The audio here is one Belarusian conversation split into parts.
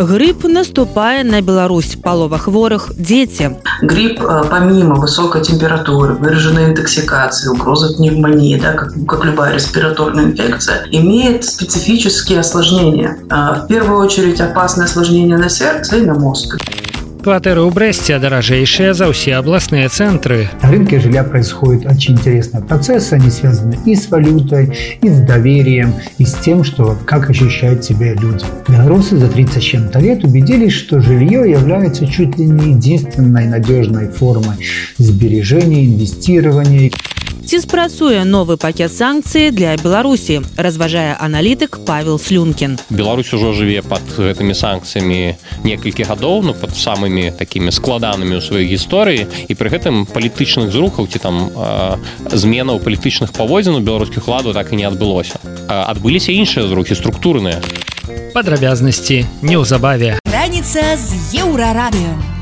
Грып наступае на Беларусь. Палова хворых дзеці. Грипп помимо высокой температуры выраженной интоксикации угрозы пневмонии да, как, как любая респираторная инфекция имеет специфические осложнения. В первую очередь опасное осложнение на сердце и на мозг Кватэры ў Брэсце даражэйшыя за ўсе абласныя цэнтры. На рынке жилья происходит очень интересный процесс. Они связаны и с валютой, и с доверием, и с тем, что как ощущают себя люди. Белорусы за 30 с чем-то лет убедились, что жилье является чуть ли не единственной надежной формой сбережения, инвестирования. Ці спрацуе новы пакет санкцый для Беларусі, разважае аналітык Павел Слюнкін. Беларусь ужо жыве пад гэтымі санкцыямі некалькі гадоў, ну пад самымі такімі складанымі ў сваёй гісторыі і пры гэтым палітычных зрухаў ці там э, зменаў палітычных паводзін у беларускіх ладу так і не адбылося. Адбыліся іншыя зрухі структурныя. Падрабязнасці неўзабаве. Раніца з еўрарадыё.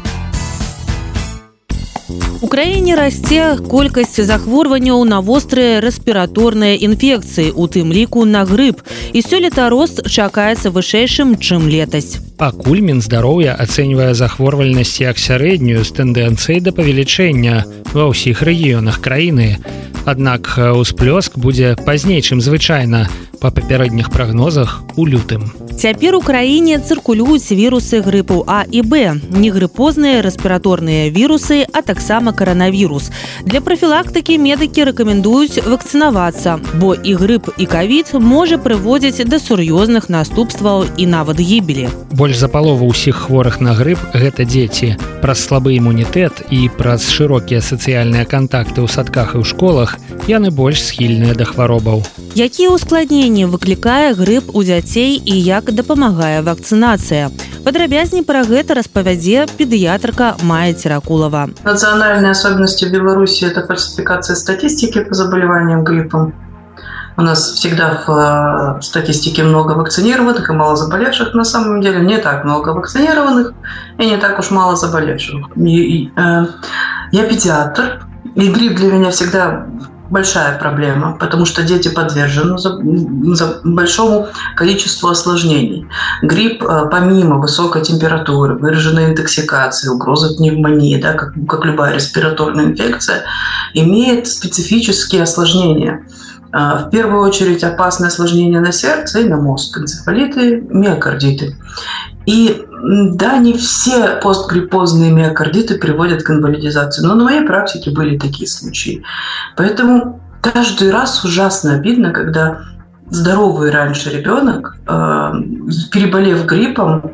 У краіне расце колькасць захворванняў на вострыя рэспіраторныя інфекцыі, у тым ліку на грып. І сёлета рост чакаецца вышэйшым, чым летась. Пакуль Мінздароўя ацэньвае захворвальнасць як сярэднюю з тэндэнцыяй да павелічэння ва ўсіх рэгіёнах краіны. Аднак ўсплёск будзе пазней, чым звычайна па папярэдніх прагнозах у лютым. Цяпер у краіне цыркулююць вірусы грыпу А і Б, негрыпозныя рэспіраторныя вірусы, а таксама каранавірус. Для прафілактыкі медыкі рэкамендуюць вакцынавацца, бо і грып і кавід можа прыводзіць да сур'ёзных наступстваў і нават гібелі. Больш за палову ўсіх хворых на грып гэта дзеці. Праз слабы імунітэт і праз шырокія сацыяльныя кантакты ў садках і ў школах яны больш схільныя да хваробаў. Якія ўскладненні выклікае грып у дзяцей і як дапамагае вакцынацыя. Падрабязней пра гэта распавядзе педыятрка Майя Теракулова. Национальные особенности Беларуси – это фальсификация статистики по заболеваниям гриппом. У нас всегда в статистике много вакцинированных и мало заболевших. На самом деле не так много вакцинированных и не так уж мало заболевших. И, и, э, я педиатр, и грипп для меня всегда большая проблема, потому что дети подвержены за, за большому количеству осложнений. Грипп, помимо высокой температуры, выраженной интоксикации, угрозы пневмонии, да, как, как любая респираторная инфекция, имеет специфические осложнения. В первую очередь опасное осложнение на сердце и на мозг, энцефалиты, миокардиты. И да, не все постгриппозные миокардиты приводят к инвалидизации, но на моей практике были такие случаи. Поэтому каждый раз ужасно обидно, когда здоровый раньше ребенок, переболев гриппом,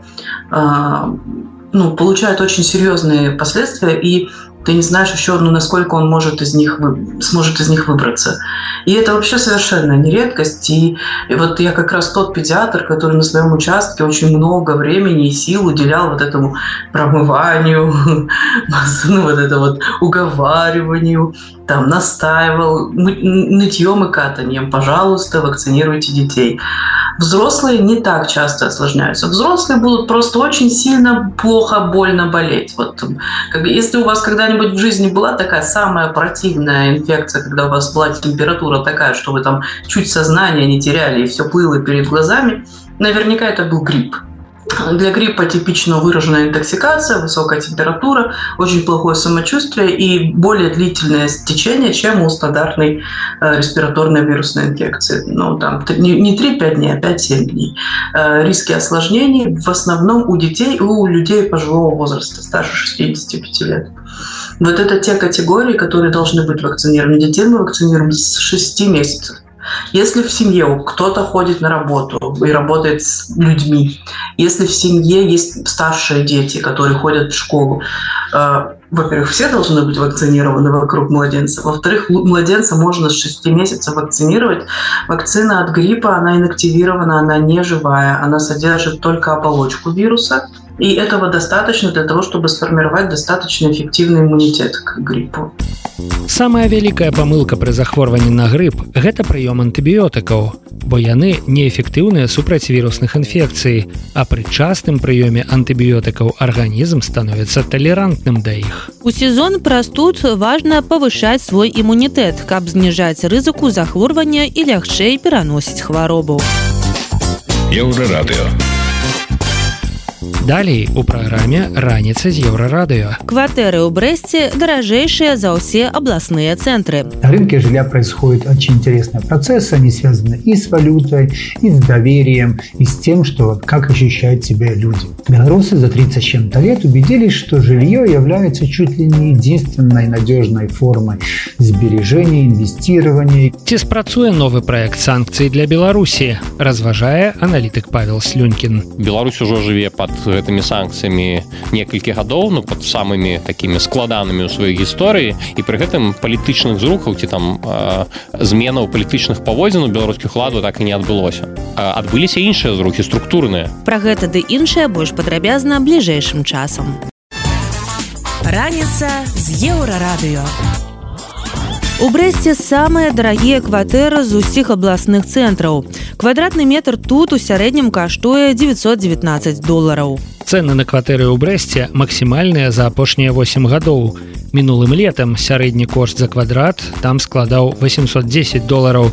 ну, получает очень серьезные последствия и ты не знаешь еще, ну, насколько он может из них вы... сможет из них выбраться. И это вообще совершенно не редкость. И, и вот я как раз тот педиатр, который на своем участке очень много времени и сил уделял вот этому промыванию, ну, вот это вот уговариванию, там, настаивал нытьем и катанием. Пожалуйста, вакцинируйте детей. Взрослые не так часто осложняются. Взрослые будут просто очень сильно плохо, больно болеть. Вот, как, если у вас когда-нибудь в жизни была такая самая противная инфекция, когда у вас была температура такая, что вы там чуть сознание не теряли и все плыло перед глазами, наверняка это был грипп. Для гриппа типично выраженная интоксикация, высокая температура, очень плохое самочувствие и более длительное течение, чем у стандартной э, респираторной вирусной инфекции. Ну, там не 3-5 дней, а 5-7 дней. Э, риски осложнений в основном у детей и у людей пожилого возраста, старше 65 лет. Вот это те категории, которые должны быть вакцинированы. Детей мы вакцинируем с 6 месяцев. Если в семье кто-то ходит на работу и работает с людьми, если в семье есть старшие дети, которые ходят в школу, э, во-первых, все должны быть вакцинированы вокруг младенца. Во-вторых, младенца можно с 6 месяцев вакцинировать. Вакцина от гриппа, она инактивирована, она не живая, она содержит только оболочку вируса – И этого достаточно для того, чтобы сформировать достаточно эффективный иммунитет к гриппу. Самая вялікая памылка пры захворванні на грып гэта прыём антыбіётыкаў, бо яны неэфектыўныя супраць вірусных інфекцый, а пры частым прыёме антыбіётыкаў арганізм становіцца талерантным да іх. У сезон прастуд важна павышаць свой імунітэт, каб зніжаць рызыку захворвання і лягчэй пераносіць хваробу. Еўрарадыё. Далей у праграме раніца з еўрарадыё. Кватэры ў Брэсце даражэйшыя за ўсе абласныя цэнтры. На рынке жилья происходит очень интересный процесс. Они связаны и с валютой, и с доверием, и с тем, что как ощущают себя люди. Белорусы за 30 с чем-то лет убедились, что жилье является чуть ли не единственной надежной формой сбережения, инвестирования. Ці спрацуе новы проект санкцый для Беларусі, разважае аналітык Павел Слюнькін. Беларусь ужо жыве под гэтымі санкцыямі некалькі гадоў ну под самымі такімі складанымі ў сваёй гісторыі. І пры гэтым палітычных зрухаў ці там э, зменаў палітычных паводзін у беларускіх ладу так і не адбылося. Адбыліся іншыя зрухі структурныя. Пра гэта ды іншае больш падрабязна бліжэйшым часам. Раніца з еўрарадыё У брэсце самыя дарагія кватэры з усіх абласных цэнтраў. Квадратны метр тут у сярэднім каштуе 919 долараў. Цэны на кватэры ў брэсце максімальныя за апошнія 8 гадоў. Мінулым летам сярэдні кошт за квадрат там складаў 810 долараў,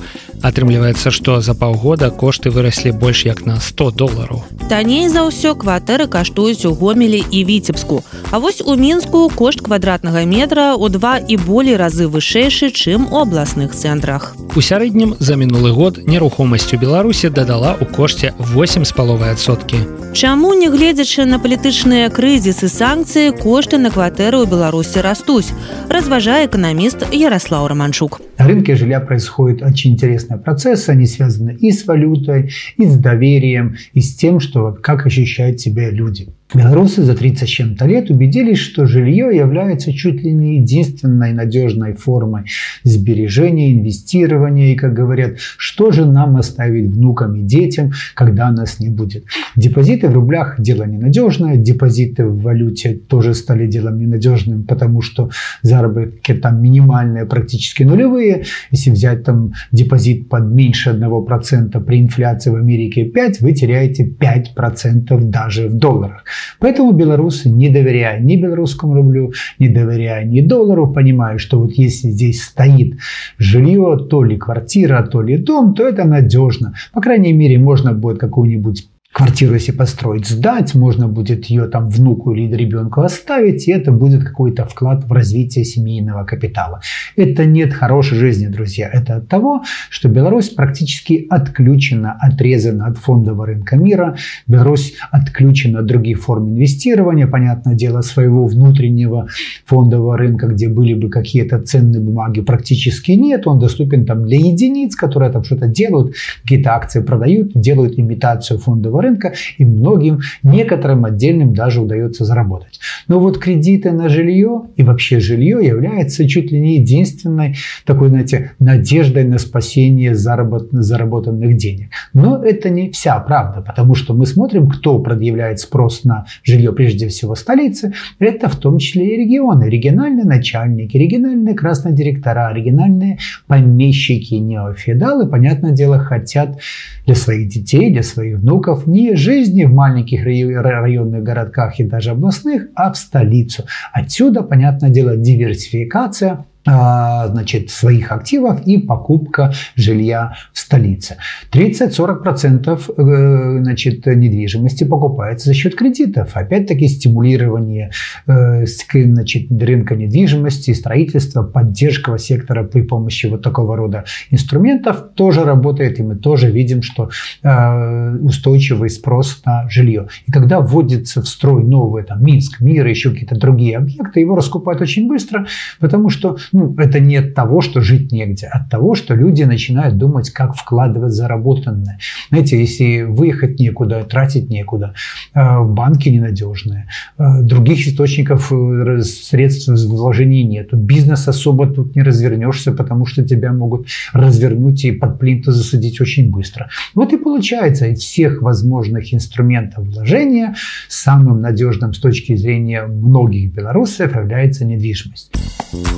атрымліваецца што за паўгода кошты выраслі больш як на 100 долараў. Танней за ўсё кватэры каштуюць у гомелі і віцебску. А вось у мінску кошт квадратнага метра у два і болей разы вышэйшы чым у абласных цэнтрах. У сярэднім за мінулы год нерухомасць у беларусі дадала ў кошце 8 з паловай адсоткі Чаму нягледзячы на палітычныя крызісы санкцыі кошты на кватэры ў беларусі растуць разважае эканаміст ярослав романчук на рынке жилья происходит очень интересно интересные процессы, они связаны и с валютой, и с доверием, и с тем, что как ощущают себя люди. Белорусы за 30 с чем-то лет убедились, что жилье является чуть ли не единственной надежной формой сбережения, инвестирования. И, как говорят, что же нам оставить внукам и детям, когда нас не будет. Депозиты в рублях – дело ненадежное, депозиты в валюте тоже стали делом ненадежным, потому что заработки там минимальные, практически нулевые. Если взять там депозит под меньше 1% при инфляции в Америке 5, вы теряете 5% даже в долларах. Поэтому белорусы, не доверяя ни белорусскому рублю, не доверяя ни доллару, понимают, что вот если здесь стоит жилье, то ли квартира, то ли дом, то это надежно. По крайней мере, можно будет какую-нибудь квартиру если построить, сдать, можно будет ее там внуку или ребенку оставить, и это будет какой-то вклад в развитие семейного капитала. Это нет хорошей жизни, друзья. Это от того, что Беларусь практически отключена, отрезана от фондового рынка мира. Беларусь отключена от других форм инвестирования, понятное дело, своего внутреннего фондового рынка, где были бы какие-то ценные бумаги, практически нет. Он доступен там для единиц, которые там что-то делают, какие-то акции продают, делают имитацию фондового рынка, и многим, некоторым отдельным даже удается заработать. Но вот кредиты на жилье и вообще жилье является чуть ли не единственной такой, знаете, надеждой на спасение заработ... заработанных денег. Но это не вся правда, потому что мы смотрим, кто предъявляет спрос на жилье, прежде всего столицы, это в том числе и регионы, региональные начальники, региональные красные директора, региональные помещики, неофедалы, понятное дело, хотят для своих детей, для своих внуков не жизни в маленьких районных городках и даже областных, а в столицу. Отсюда, понятное дело, диверсификация значит, своих активов и покупка жилья в столице. 30-40% э, значит, недвижимости покупается за счет кредитов. Опять-таки стимулирование э, значит, рынка недвижимости, строительства, поддержка сектора при помощи вот такого рода инструментов тоже работает. И мы тоже видим, что э, устойчивый спрос на жилье. И когда вводится в строй новый там, Минск, Мир, еще какие-то другие объекты, его раскупают очень быстро, потому что ну, это не от того, что жить негде, а от того, что люди начинают думать, как вкладывать заработанное. Знаете, если выехать некуда, тратить некуда, э, банки ненадежные, э, других источников э, средств вложений нет, бизнес особо тут не развернешься, потому что тебя могут развернуть и под плинту засадить очень быстро. Вот и получается, из всех возможных инструментов вложения самым надежным с точки зрения многих белорусов является недвижимость.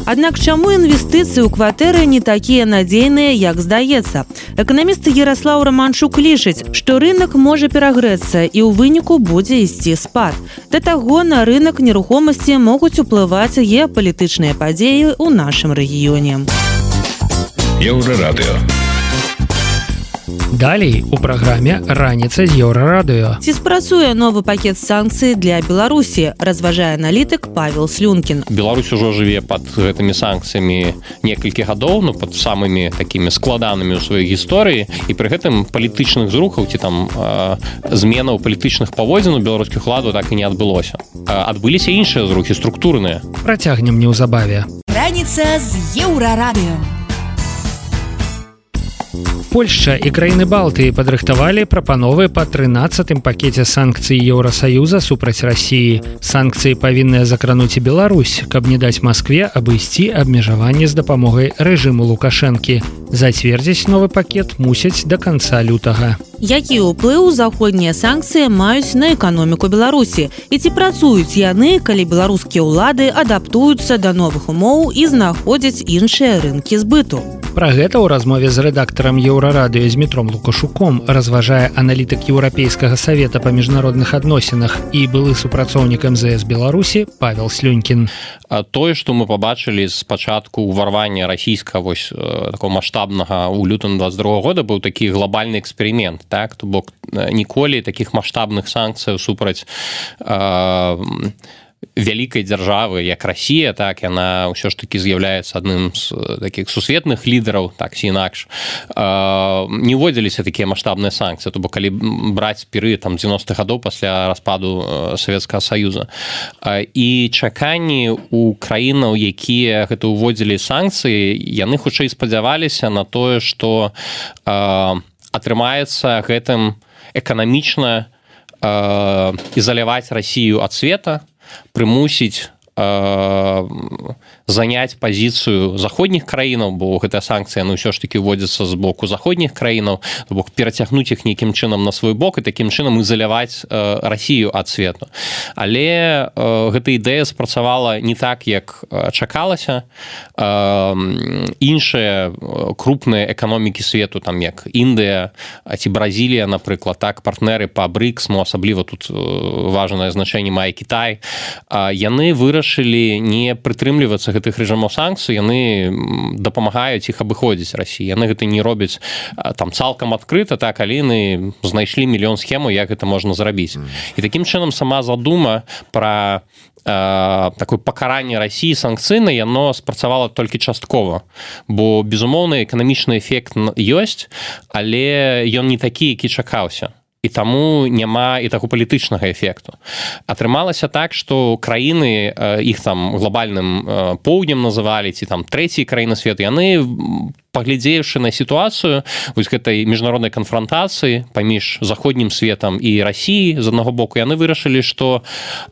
Аднак чаму інвестыцыі ў кватэры не такія надзейныя, як здаецца. Эканамісты Ярослаў Раманчук лічыць, што рынок можа перагрэцца і ў выніку будзе ісці спад. Да таго на рынок нерухомасці могуць уплываць геапалітычныя падзеі ў нашым рэгіёне. Еўрарадыё. Далей у праграме раніца з еўрарадыё. Ці спрацуе новы пакет санкцый для Беларусі, разважае аналітык Павел Слюнкін. Беларусь ужо жыве пад гэтымі санкцыямі некалькі гадоў, ну пад самымі такімі складанымі ў сваёй гісторыі і пры гэтым палітычных зрухаў ці там э, зменаў палітычных паводзін у беларускіх ладу так і не адбылося. Адбыліся іншыя зрухі структурныя. Працягнем неўзабаве. Раніца з еўрарадыё. Польшча і краіны Балтыі падрыхтавалі прапановы па 13 пакеце санкцый Еўросаюза супраць рассіі. Санкцыі павінныя закрануць і Беларусь, каб не даць Маскве абысці абмежаванне з дапамогай рэжыму Лукашэнкі. Зацвердзіць новы пакет мусяць да канца лютага. Які ўплыў заходнія санкцыі маюць на эканоміку Беларусі? І ці працуюць яны, калі беларускія ўлады адаптуюцца да новых умоў і знаходзяць іншыя рынкі збыту. Пра гэта ў размове з рэдактарам еўрарадыё з метром лукашуком разважае аналітык еўрапейскага савета па міжнародных адносінах і былы супрацоўнік мзс беларусі павел слюнькін. Тое што мы пабачылі з пачатку ўварвання расійска вось такого маштабнага у лютым 22 года быў такі глобальны эксперимент так то бок ніколі таких маштабных санкцыяў супраць э, вялікай дзяржавы як Росія так яна ўсё ж таки з'яўляецца адным з таких сусветных лідараў так ці інакш не ўводзіліся такія маштабныя санкцыі. То бок калі браць перы там 90-х гадоў пасля распаду Савецкага союза і чаканні у краінаў якія гэта ўводзілі санкцыі яны хутчэй спадзяваліся на тое что атрымаецца гэтым эканамічна ізаляваць Росію ад света прымусіць э, занять пазіцыю заходніх краінаў бо гэтая санкцыя ну ўсё ж таки вводзіцца з боку заходніх краінаў бок перацягнуць іх нейкім чынам на свой бок і такім чынам ізаляваць э, Росію ад свету. Але э, гэта ідэя спрацавала не так як чакалася. Э, іншыя крупныя эканомікі свету там як Індыя ці Бразілія напрыклад так партнеры па брыкс ну асабліва тут важное значэнне мае Кітай яны вырашылі не прытрымлівацца гэтых рэжымаў санкцый яны дапамагаюць іх абыходзіць Росіі яны гэта не робяць там цалкам адкрыта так каліны знайшлі мільён схему як гэта можна зрабіць. І такім чынам сама задума про такое пакаранне Росіі санкцыйна яно спрацавала толькі часткова. Бо безумоўны эканамічны эфект ёсць але ён не такі які чакаўся і таму няма і таго палітычнага эфекту. Атрымалася так что краіны іх там глобальным поўднем называлі ці там трэцій краіны свету яны паглядзеўшы на сітуацыю вось гэтай міжнароднай канфронтацыі паміж заходнім светом і Росіі з аднаго боку яны вырашылі что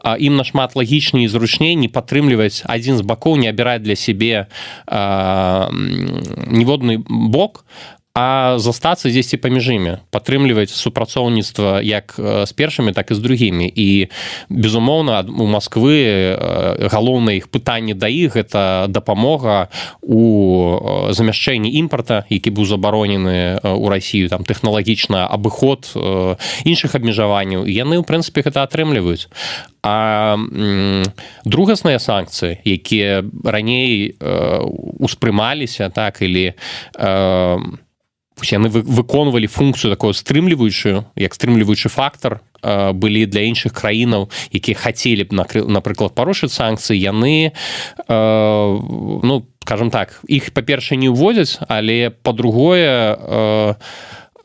ім нашмат лагічней зручней не падтрымліваць адзін з бакоў не абіраць для сябе ніводны бок а застацца дзесьці паміж імі падтрымліваць супрацоўніцтва як з першымі так і з другімі. І безумоўна у Масквы галоўнае іх пытанне да іх гэта дапамога у замяшчэнні імпарта які быў забаронены у Росію там тэхналагічна абыход іншых абмежаванняў. Яны ў прынцыпе гэта атрымліваюць. А другасныя санкцыі якія раней успрымаліся так или у яны выконвалі функцыю такую стрымліваючую як стрымліваючы фактор былі для іншых краінаў якія хацелі б напрыклад парушыць санкцыі яны ну скажем так іх па-першае не ўводзяць але по-другое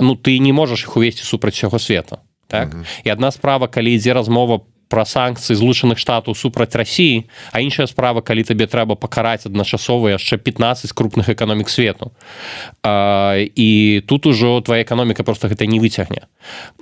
ну ты не можаш іх увесці супраць усяго света так mm -hmm. і адна справа калі ідзе размова пра санкцыі злучаных штатаў супраць рассіі а іншая справа калі табе трэба пакараць адначасова яшчэ 15 крупных эканомік свету. А, і тут ужо твоя эканоміка просто гэта не выцягне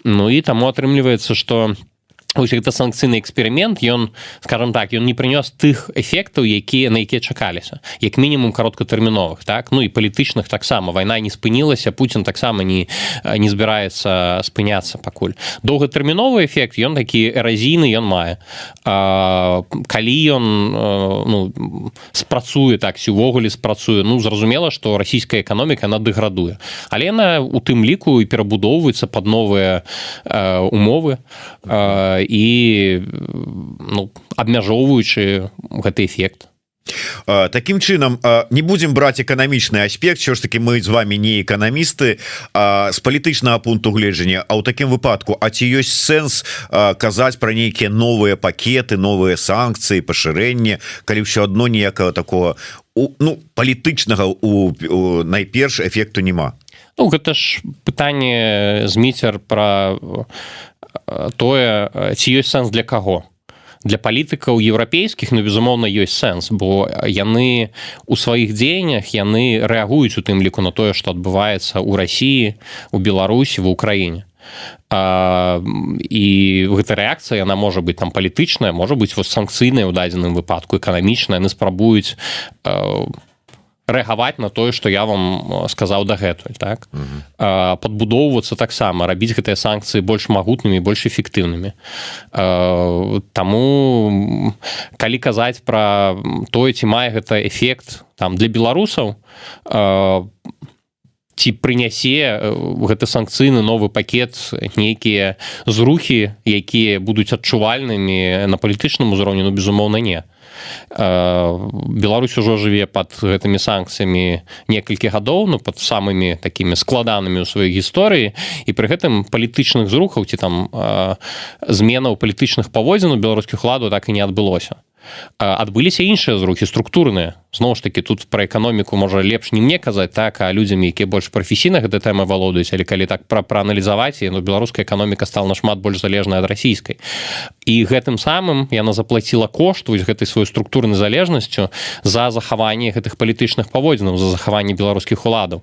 Ну і таму атрымліваецца что у гэта санкцыйны эксперимент ён скажем так ён не прынёс тых эфектаў якія на якія чакаліся як мінімум кароткатэрміновых так? Ну і палітычных таксама вайна не спынілася Путін таксама не не збіраецца спыняцца пакуль доўгатэрміновы эфект ён такі эразійны ён мае. А, калі ён ну, спрацуе так увогуле спрацуе ну зразумела што расійская эканоміка она дэградуе але яна у тым ліку і перабудоўваецца под новыя умовы. А, і ну, абмяжоўваючы гэты эфект. Такім чынам не будзем браць эканамічны аспект що ж таки мы з вами не эканамісты з палітычнага пункту гледжання А ў такім выпадку А ці ёсць сэнс казаць пра нейкія новыя пакеты новыя санкцыі пашырэнне калі ўсё адно ніякага такого ну палітычнага у найперш эфекту няма? Ну гэта ж пытанне зміцер пра тое ці ёсць сэнс для каго? Для палітыкаў еўрапейскіх ну безумоўна ёсць сэнс бо яны у сваіх дзеяннях яны рэагуюць у тым ліку на тое што адбываецца ў рассіі у беларусі в украіне. А, і гэта рэакцыя яна можа быць там палітычная можа быць вось санкцыйная ў дадзеным выпадку эканамічная яны спрабуюць у рэагаваць на тое што я вам сказаў дагэтуль так? Uh -huh. падбудоўвацца таксама рабіць гэтыя санкцыі больш магутнымі больш эфектыўнымі. Таму калі казаць пра тое ці мае гэта эфект там для беларусаў ці прынясе гэты санкцыйны новы пакет нейкія зрухі якія будуць адчувальнымі на палітычным узроўні ну безумоўна не Беларусь ужо жыве под гэтымі санкцыямі некалькі гадоў ну под самымі такімі складанымі ў сваёй гісторыі. І пры гэтым палітычных зрухаў ці там зменаў палітычных паводзін у беларускіх ладу так і не адбылося. Адбыліся іншыя зрухі структурныя. Зноў ж таки тут пра эканоміку можа лепш не мне казаць так а людзям якія больш прафесійна гэта тэма валодаюць але калі так пра прааналізаваць ну беларуская эканоміка стала нашмат больш залежная ад расійскай. І гэтым самым яна заплаціла кошт вось гэтай сваёй структурнай залежнасцю за захаванне гэтых палітычных паводзінаў за захаванне беларускіх уладаў.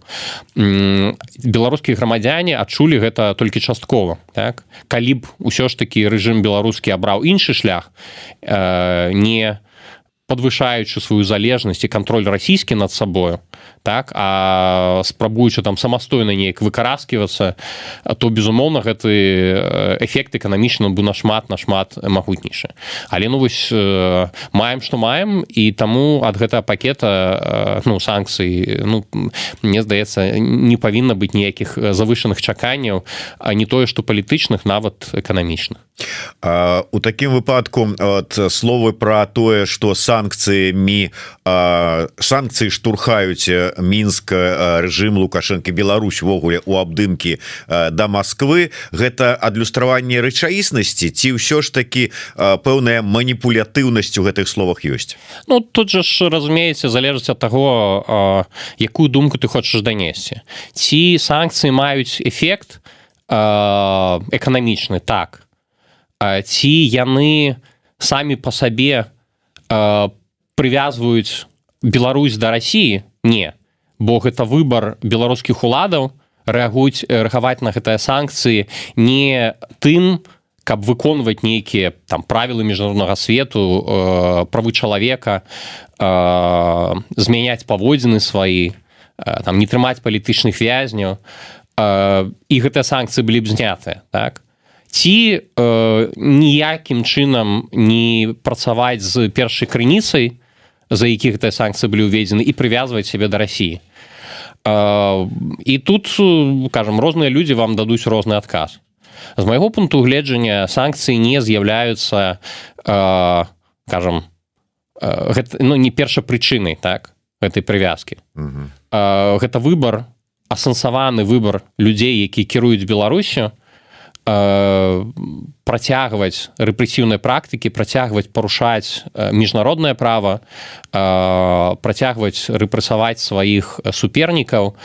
Беларускія грамадзяне адчулі гэта толькі часткова так? Калі б усё ж такі рэжым беларускі абраў іншы шлях э, не подвышаючы сваю залежнасць і кантроль расійскі над сабою так а спрабуючы там самастойна неяк выкараскивацца то безумоўна гэты эфект эканамічна бы нашмат нашмат магутнейшы але ну вось маем што маем і таму ад гэтага пакета ну санкцыі ну мне здаецца не павінна быць ніякіх завышаных чаканняў а не тое што палітычных нават эканамічных. У такім выпадку от словы про тое что санкцыямі санкцыі штурхаюць мінск режим лукашэнкі Беларусь ввогуле у абдымкі да Москвы гэта адлюстраванне рэчаіснасці ці ўсё ж таки пэўная маніпулятыўнасць у гэтых словах ёсць? Ну тут же ж разумееце залежыць ад таго якую думку ты хочаш данесці. Ці санкцыі маюць эфект эканамічны так. Ці яны самі по сабе прывязваюць Беларусь да Росіі не бо гэта выбор беларускіх уладаў рэагуюць рэагаваць на гэтыя санкцыі не тым каб выконваць нейкія там правілы міжнароднага свету э, правы чалавека э, змяняць паводзіны сваі э, там не трымаць палітычных вязняў э, і гэтыя санкцыі былі б знятыя так? Ці э, ніякім чынам не працаваць з першай крыніцай за якіх гэтыя санкцыі былі ўведзены і прывязваць сябе да рассіі э, і тут кажам розныя людзі вам дадуць розны адказ. З майго пункту гледжання санкцыі не з'яўляюцца э, кажам гэта ну не перша прычынай так гэтай прывязкі. Э, гэта выбор асэнсаваны выбор людзей які кіруюць беларусю працягваць рэпрэсіўнай практыкі працягваць парушаць э, міжнароднае права э, працягваць рэпрэсаваць сваіх супернікаў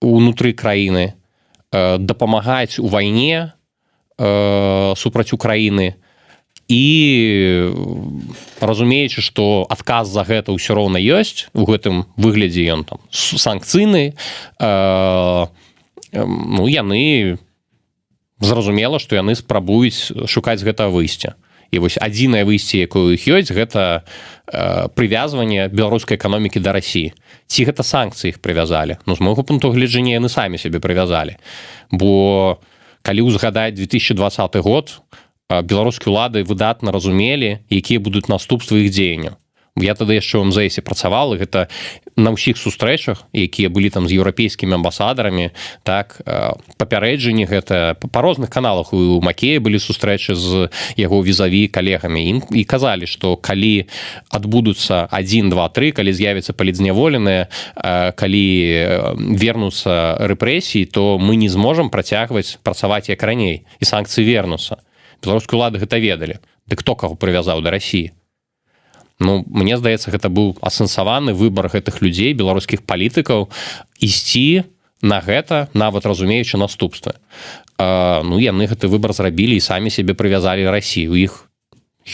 унутры краіны дапамагаць у вайне супраць Украіны і разумеючы што адказ за гэта ўсё роўна ёсць у гэтым выглядзе ён там санкцыйны э, ну яны зразумела што яны спрабуюць шукаць гэта выйсця і вось адзінае выйсце якое іх ёсць гэта э, прывязванне беларускай эканомікі да рассіі ці гэта санкцыі іх прывязалі? Ну з моего пункту гледжання яны самі сябе прывязалі. Бо калі ўзгадаць 2020 год беларускія ўлады выдатна разумелі якія будуць наступствы іх дзеянняў я тады яшчэ ў мзэсе працавал гэта на ўсіх сустрэчах якія былі там з еўрапейскімі амбасадарамі так папярэджанні гэта па розных каналах у макея былі сустрэчы з яго візаві калегамі. Ім і казалі што калі адбудуцца один два три калі з'явіцца палідзняволеныя калі вернуцца рэпрэсіі то мы не зможам працягваць працаваць як раней. І санкцыі вернуцца. Беларускія ўлады гэта ведалі. Дык хто каго прывязаў да рассіі Ну мне здаецца гэта быў асэнсаваны выбар гэтых людзей беларускіх палітыкаў ісці на гэта нават разумеючы наступствы. Ну яны гэты выбар зрабілі і самі сябе прывязалі рассію у іх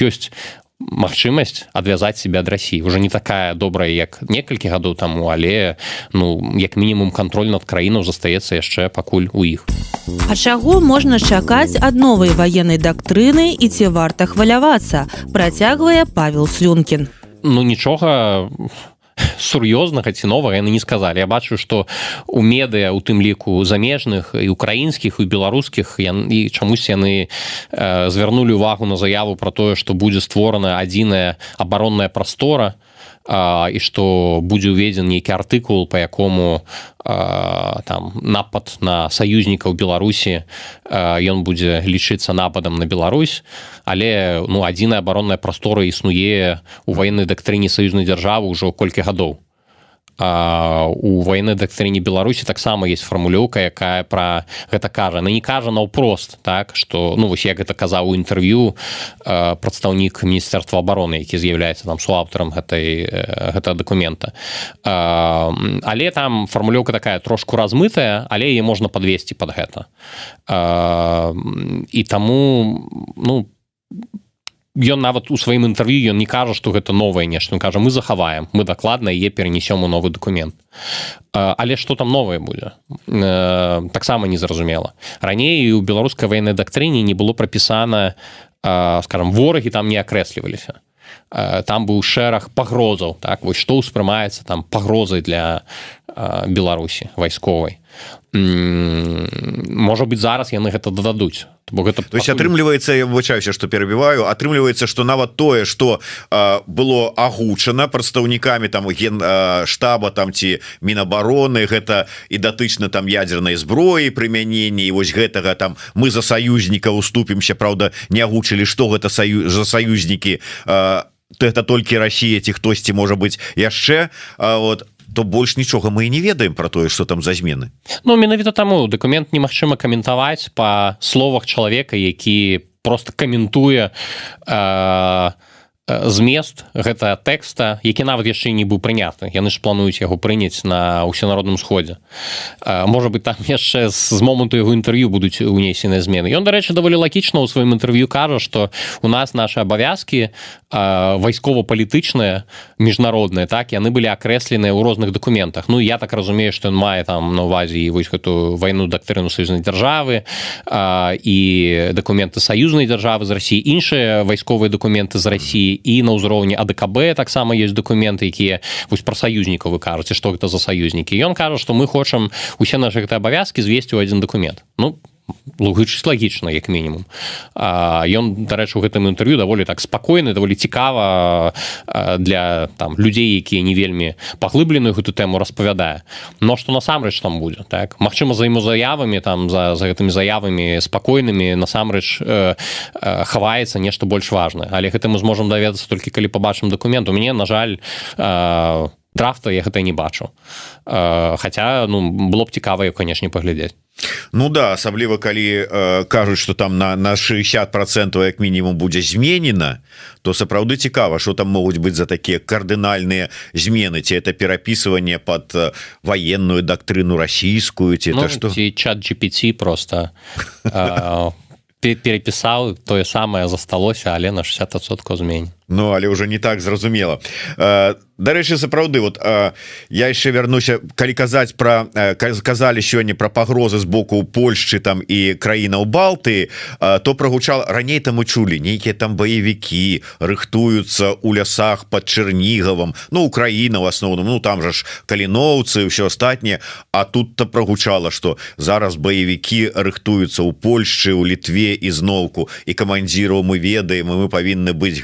ёсць магчымасць адвязаць себе ад рассіі уже не такая добрая як некалькі гадоў таму але ну як мінімум контроль над краінаў застаецца яшчэ пакуль у іх. А чаго можна чакаць ад новай ваеннай дактрыны і ці варта хвалявацца? Працягвае павел слюнкін. Ну нічога сур'ёзнага ці новага яны не сказалі я бачу што у медыа у тым ліку замежных і украінскіх і беларускіх ян, і чамусь яны э, звярнулі увагу на заяву про тое што будзе створана адзіная абаронная прастора. а, і што будзе ўведзен нейкі артыкул по якому там напад на саюзнікаў беларусі ён будзе лічыцца нападам на Беларусь але ну адзіная абаронная прастора існуе у ваеннай дактрыне саюзнай дзяржавы ўжо колькі гадоў а, у войны дактрыне беларусі таксама есть фармулёўка якая про гэта кажа. На не кажа наўпрост так что ну вось як гэта казаў у інтэрв'ю прадстаўнік міністэрства обороны які з'яўляецца там суаўтарам гэтай гэта документа а, але там фармулёўка такая трошку размытая але е можна подвесці под гэта. А, і таму ну по ён нават у сваім інтэрв'ю ён не кажа што гэта новае нешта. Кажа мы захаваем мы дакладна е перенесём у новы документ але что там новае будзе? Таксама незразумела. Раней у беларускай ваеннай дактрыне не было прапісана скажем ворагі там не акрэсліваліся. Там быў шэраг пагрозаў так вось што ўспрымаецца там пагрозай для беларусі вайсковай можа быть зараз яны гэта дададуць бо гэта то есть атрымліваецца я выбачаюся что перабіваю атрымліваецца что нават тое что было агучана прадстаўнікамі там ген штаба там ці мінабароны гэта і датычна там ядернай зброі прымянення вось гэтага там мы за саюзніка уступімся Праўда не агучылі что гэта саю за саюзнікі то это толькі Росія ці хтосьці можа быть яшчэ вот то больш нічога мы і не ведаем про тое что там за змены. Ну менавіта таму документ немагчыма каментаваць по словах чалавека які просто каментуе э, змест гэта тэкста які нават яшчэ не быў прыняты. Яны ж плануюць яго прыняць на ўсенародным сходзе. Можа быть там яшчэ з моманту яго інтэрв'ю будуць унесеныя змены. Ён дарэчы даволі лагічна ў сваім інтэрв'ю кажа што у нас наши абавязкі вайскова-палітычныя міжнародныя так яны былі акрэсленыя ў розных дакументах. Ну я так разумею што ён мае там на увазе і вось гэтую вайну дактрыну саюзнай дзяржавы і дакументы саюзнай дзяржавы з рассіі іншыя вайсковыя дакументы з рассіі і на ўзроўні АДКБ таксама есть документы якія вось пра саюзнікаў вы кажаце што гэта за саюзнікі. Ён кажа што мы хочам усе нашы гэты абавязкі звесці ў адзін документ ну логічна лагічна як мінімум. Ён дарэчы у гэтым інтэрв'ю даволі так спакойны даволі цікава для там людзей якія не вельмі паглыбленую гэту тэму распавядае. Но што насамрэч там будзе так? Мачыма за імузаявамі там за, за гэтымі заявамі спакойнымі насамрэч э, э, хаваецца нешта больш важнае. Але гэта мы зможам даведацца толькі калі пабачым дакумент. У мяне на жаль э, драфта я гэта не бачу. Э, Хаця ну было б цікава канешне паглядзець Ну да асабліва калі э, кажуць что там на на 60 процентов як мінімум будзе зменена то сапраўды цікава что там могуць быць за такія кардынальныя змены. Ці это перапісыванне под э, военную дактрыну расійскую ці ну, это что чат GPT просто э, перепісаў тое самае засталося але на 60соткаў змень Ну але уже не так зразумела. Дарэчы сапраўды вот я яшчэ вярнуся калі казаць про казалі сёння про пагрозы з боку Польшчы там і краінаў балты то прогучал раней там чулі нейкія там баевікі рыхтуюцца у лясах под чэрнігавым Ну Украіна в асноўным Ну там жа ж каліноўцы все астатніе А тут-то прогучала что зараз баевікі рыхтуюцца у Польшчы у літве ізноўку і камандзіраў мы ведаем мы павінны быць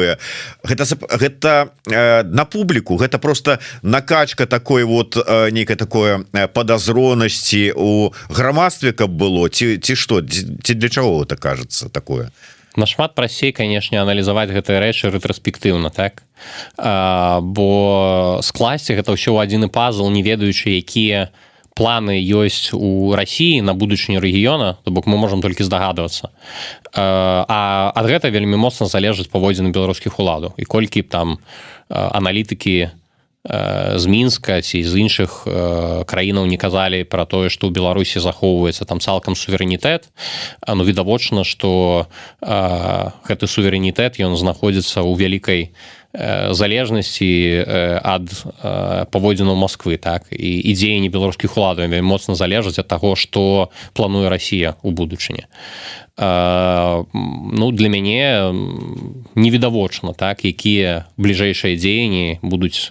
готовыя гэта гэта на публіку. Гэта просто накачка такой вот некое такое подазронасці у грамадстве каб было ці ці что ці для чаго это кажется такое? Нашмат прасей канешне аналізаваць гэтыя рэчы рэтраспектыўна так? А, бо скласці гэта ўсё адзіны пазл не ведаючы якія планы ёсць у Росіі на будучыню рэгіёна то бок мы можемм толькі здагадвацца. А ад гэта вельмі моцна залежыць паводзіны беларускіх уладаў. І колькі там аналітыкі з мінска ці з іншых краінаў не казалі пра тое што ў беларусі захоўваецца там цалкам суверэнітэт ну відавочна што гэты суверэнітэт ён знаходзіцца ў вялікай залежнасці ад паводзіну Москвы так? І і дзеянні беларускіх уладаў моцна залежаць ад таго што плануе Росія у будучыні. Ну для мяне невідавочна так якія бліжэйшыя дзеянні будуць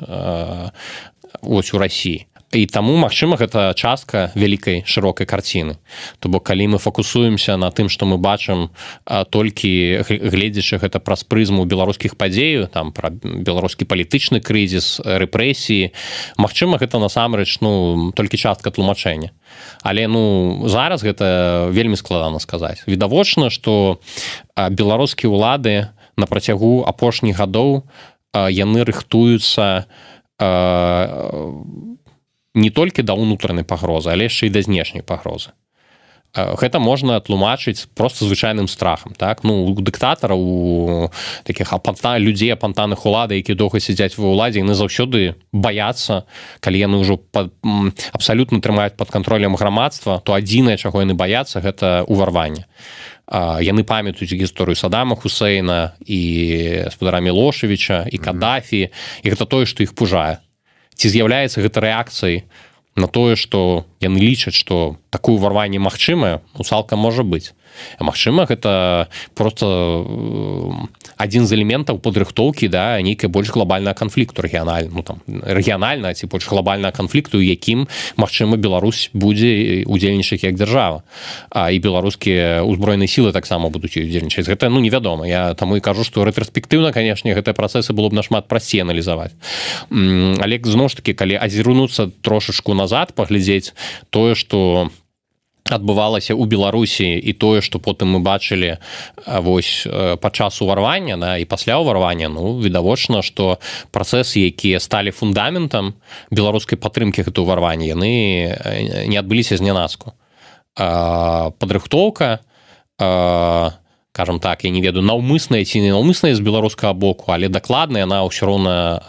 ось у Росіі і таму Мачыма гэта частка вялікай шырокай карціны то бок калі мы фокусуемся на тым што мы бачым толькі гледзячы гэта праз прызму беларускіх падзею там пра беларускі палітычны крызіс рэпрэсіі Мачыма гэта насамрэч ну толькі частка тлумачэння. Але ну зараз гэта вельмі складана сказаць. Відавочна што беларускія ўлады на працягу апошніх гадоў яны рыхтуюцца не толькі да ўнутранай пагрозы але яшчэ і да знешняй пагрозы. Гэта можна тлумачыць просто звычайным страхам так? Ну у дыктатара у таких апанта людзей апантаных улады які доўга сядзяць ва ўладзе яны заўсёды баяцца калі яны ўжо абсалютна трымаюць под контролем грамадства то адзінае чаго яны баяцца гэта уварванне. Яны памятаюць гісторыю садама хусейна і спадарамі лошавіча і кадафі і гэта тое што іх пужае ці з'яўляецца гэта рэакцыяй на тое што яны лічаць што такое ўварванне магчымае? У цалкам можа быць Магчыма гэта просто адзін з элементаў падрыхтоўкі да нейкая больш глобальная канфлікту рэгіянальна ну, там рэгіянальна ці больш глобальная канфлікту якім Мачыма Беларусь будзе удзельнічаць як дзяржава А і беларускія ўзброеныя сілы таксама будуць удзельнічаць гэта ну невядома я таму і кажу што рэтраспектыўна канешне гэтыя працэсы было б нашмат прасцей аналізаваць але зноў ж таки калі азірунуцца трошачку назад паглядзець тое што адбывалася ў беларусі і тое што потым мы бачылі вось падчас уварвання на і пасля ўварвання ну відавочна што працэсы якія сталі фундаментам беларускай падтрымкі гэта ўварвання яны не адбыліся з нянаску падрыхтоўка кажам так я не ведаю наўмысная ці не наўмысная з беларускага боку але дакладна яна ўсё роўна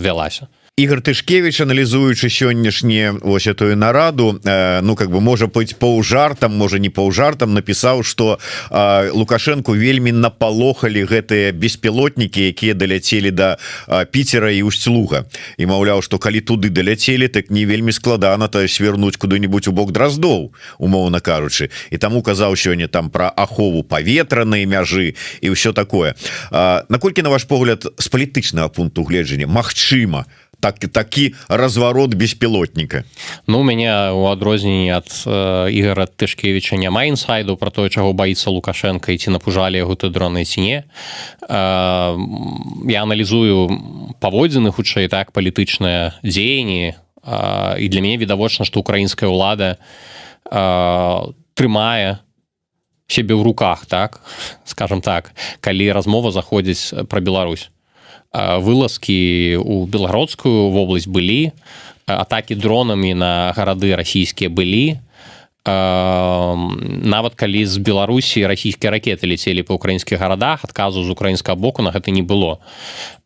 вялася Ігор тышкевич аналізуючы сённяшні ось этую нараду э, ну как бы можа быть паўжартам можа не паўжартам напісаў что э, лукашенко вельмі напалохалі гэтыя беспілотнікі якія даляцелі да, піцера і устьлуга і маўляў что калі туды даляцелі так не вельмі складана то свернуть куды-нибудь у бок драздоў умоўна кажучы. І таму казаў сёння там про ахову паветранай мяжы і ўсё такое. Наколькі на ваш погляд з палітычнага пункту гледжання Мачыма так такі разварот беспілотніка. Ну у мяне у адрозненні ад э, ігора тышкевича няма інсайду про тое чаго баіцца лукашенко і ці напужалі яго ты дроны ці не. Э, я аналізую паводзіны хутчэй так палітычныя дзеянні. Э, і для мяне відавочна што украінская ўлада э, трымае сябе ў руках так скажем так калі размова заходзіць пра Беларусь вылазкі у белародскую вобласць былі атакі дронамі на гарады расійскія былі нават калі з беларусі расійскія ракеты ляцелі па ўкраінскіх гарадах адказу з украінскага боку на гэта не было.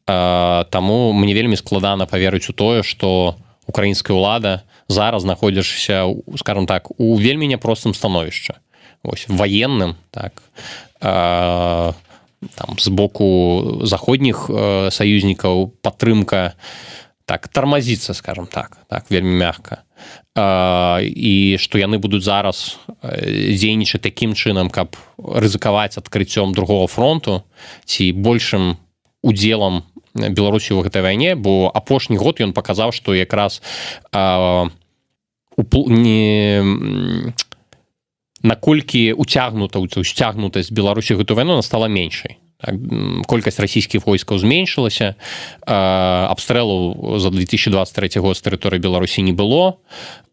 Таму мне вельмі складана паверыць у тое што украінская ўлада зараз знаходзішся скажем так у вельмі няпростым становішча ось военным так. А, там з боку заходніх саюзнікаў падтрымка так тармазіцца скажем так так вельмі мягка і што яны будуць зараз дзейнічаць такім чынам каб рызыкаваць адкрыццём другого фронту ці большым удзелам беларусі ў гэтай вайне бо апошні год ён паказаў што якраз а, не наколькі уцягнута уцягнутасць беларусі гэту вайну стала меншай. Так, колькасць расійскіх войскаў зменшылася. Абстрэлу за 2023 год з тэрыторыі беларусі не было.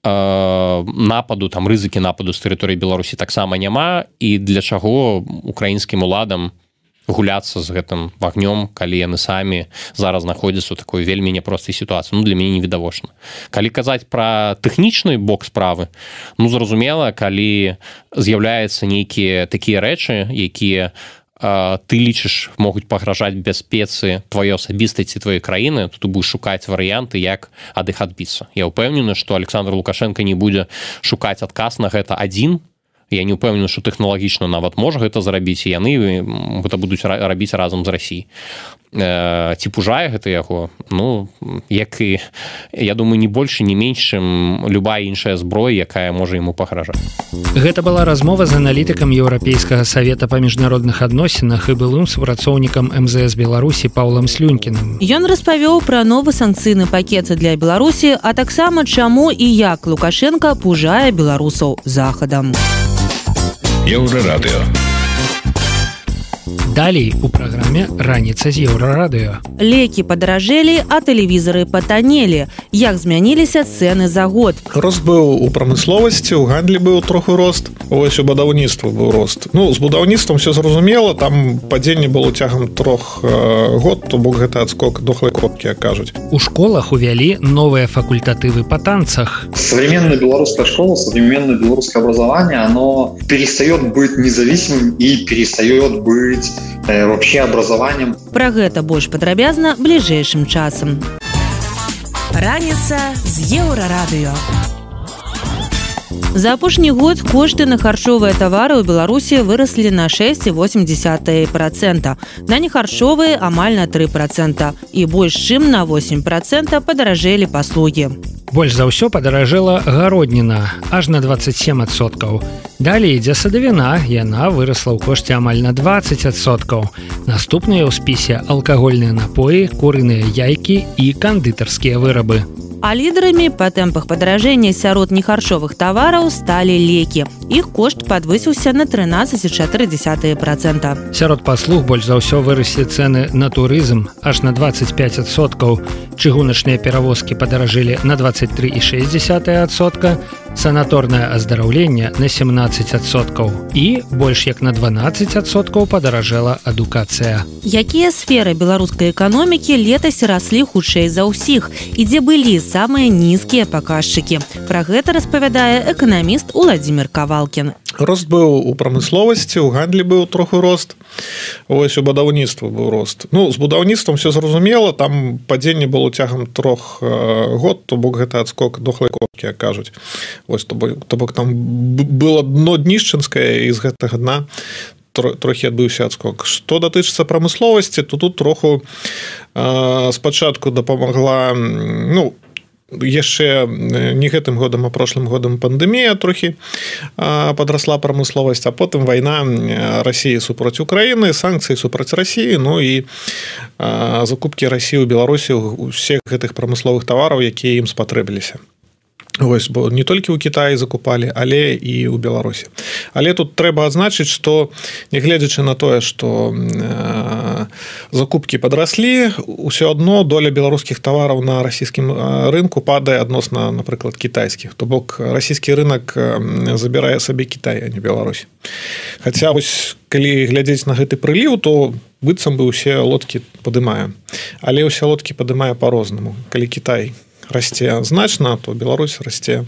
Нападу там рызыкі нападу з тэрыторыі беларусі таксама няма. І для чаго украінскім уладам у гуляцца з гэтым вагнём калі яны самі зараз знаходзяцца ў такой вельмі няпростай сітуацыі. Ну для мяне невідавочна. Калі казаць пра тэхнічны бок справы ну зразумела калі з'яўляецца нейкія такія рэчы якія ты лічыш могуць пагражаць бяспецы твоё асабістасці твоей краіны тут будешь шукаць варыянты як ад іх адбіцца. Я ўпэўнены што александр лукашенко не будзе шукаць адказ на гэта адзін я не упэўнены что тэхналагічна нават можа гэта зрабіць яны гэта будуць рабіць разам з Росій ці пужае гэта яго ну як і я думаю не больше не менш чым любая іншая зброя якая можа ему пагражаць гэта была размова з аналітыкам еўрапейскага савета па міжнародных адносінах і былым супрацоўнікам мзс беларусі паўлам слюнькіным. Ён распавёў пра новы санкцыйны пакет для беларусі а таксама чаму і як лукашенко пужае беларусаў захадам Еўрарадыё. Далей у праграме раніца з еўрарадыё. Лекі падаражэлі, а тэлевізары патанелі. Як змяніліся цэны за год. Рост быў у прамысловасці, у гандлі быў троху рост. Вось у будаўніцтва быў рост. Ну з будаўніцтвам все зразумела, там падзенне было цягам трох э, год, то бок гэта адскок дохлай кропкі кажуць. У школах увялі новыя факультатывы па танцах. Современная беларуская школа, современное беларускае образование, оно перестает быть независимым и перестает быть вообще образованием. Пра гэта больш падрабязна бліжэйшым часам. Раніца з еўрарадыё. За апошні год кошты на харчовыя тавары ў Беларусі выраслі на 6,8 процента. На нехарчовыя амаль на 3 процента і больш чым на 8 процента падаражэлі паслугі. Больш за ўсё падаражэла гародніна аж на 27соткаў. Далей ідзе садавіна, яна вырасла ў кошце амаль на 20соткаў. Наступныя ў спісе алкагольныя напоі, курыныя яйкі і кандытарскія вырабы. А лідарамі па тэмпах падаражэння сярод нехарчовых тавараў сталі лекі. Іх кошт падвысіўся на 13,4 процента. Сярод паслуг больш за ўсё выраслі цэны на турызм аж на 25соткаў. Чыгуначныя перавозкі падаражылі на 23,6сотка, санаторнае аздараўленне на 17соткаў і больш як на 12соткаў падаражэла адукацыя. Якія сферы беларускай эканомікі летась раслі хутчэй за ўсіх і дзе былі самыя нізкія паказчыкі. Пра гэта распавядае эканаміст Уладзімир Кавалкін. Рост быў у прамысловасці, у гандлі быў троху рост. Вось у будаўніцтва быў рост. Ну з будаўніцтвам все зразумела, там падзенне было цягам трох год, то бок гэта адскок дохлай копкі кажуць. Вось то бок там было дно днішчынскае і з гэтага дна трохі адбыўся адскок што датычыцца прамысловасці то тут троху спачатку дапамагла ну яшчэ не гэтым годам а прошлым годам пандемія трохі подрасла прамысловасць а потым вайна Росіі супраць Украіны санкцыі супраць Росіі Ну і закупкі Росіі ў Беларусі усіх гэтых прамысловых тавараў якія ім спатрэбіліся Вось, бо не толькі ў Кіаі закупалі але і ў беларусі але тут трэба адзначыць што нягледзячы на тое што э, закупкі падраслі ўсё адно доля беларускіх тавараў на расійскім рынку падае адносна напрыклад кітайскіх то бок расійскі рынок забірае сабе Кітай а не Беларусь Хаця вось калі глядзець на гэты прыліў то быццам бы ўсе лодкі падымае але ўсе лодкі падымае по-рознаму калі Кітай не расце значна то Беларусь расце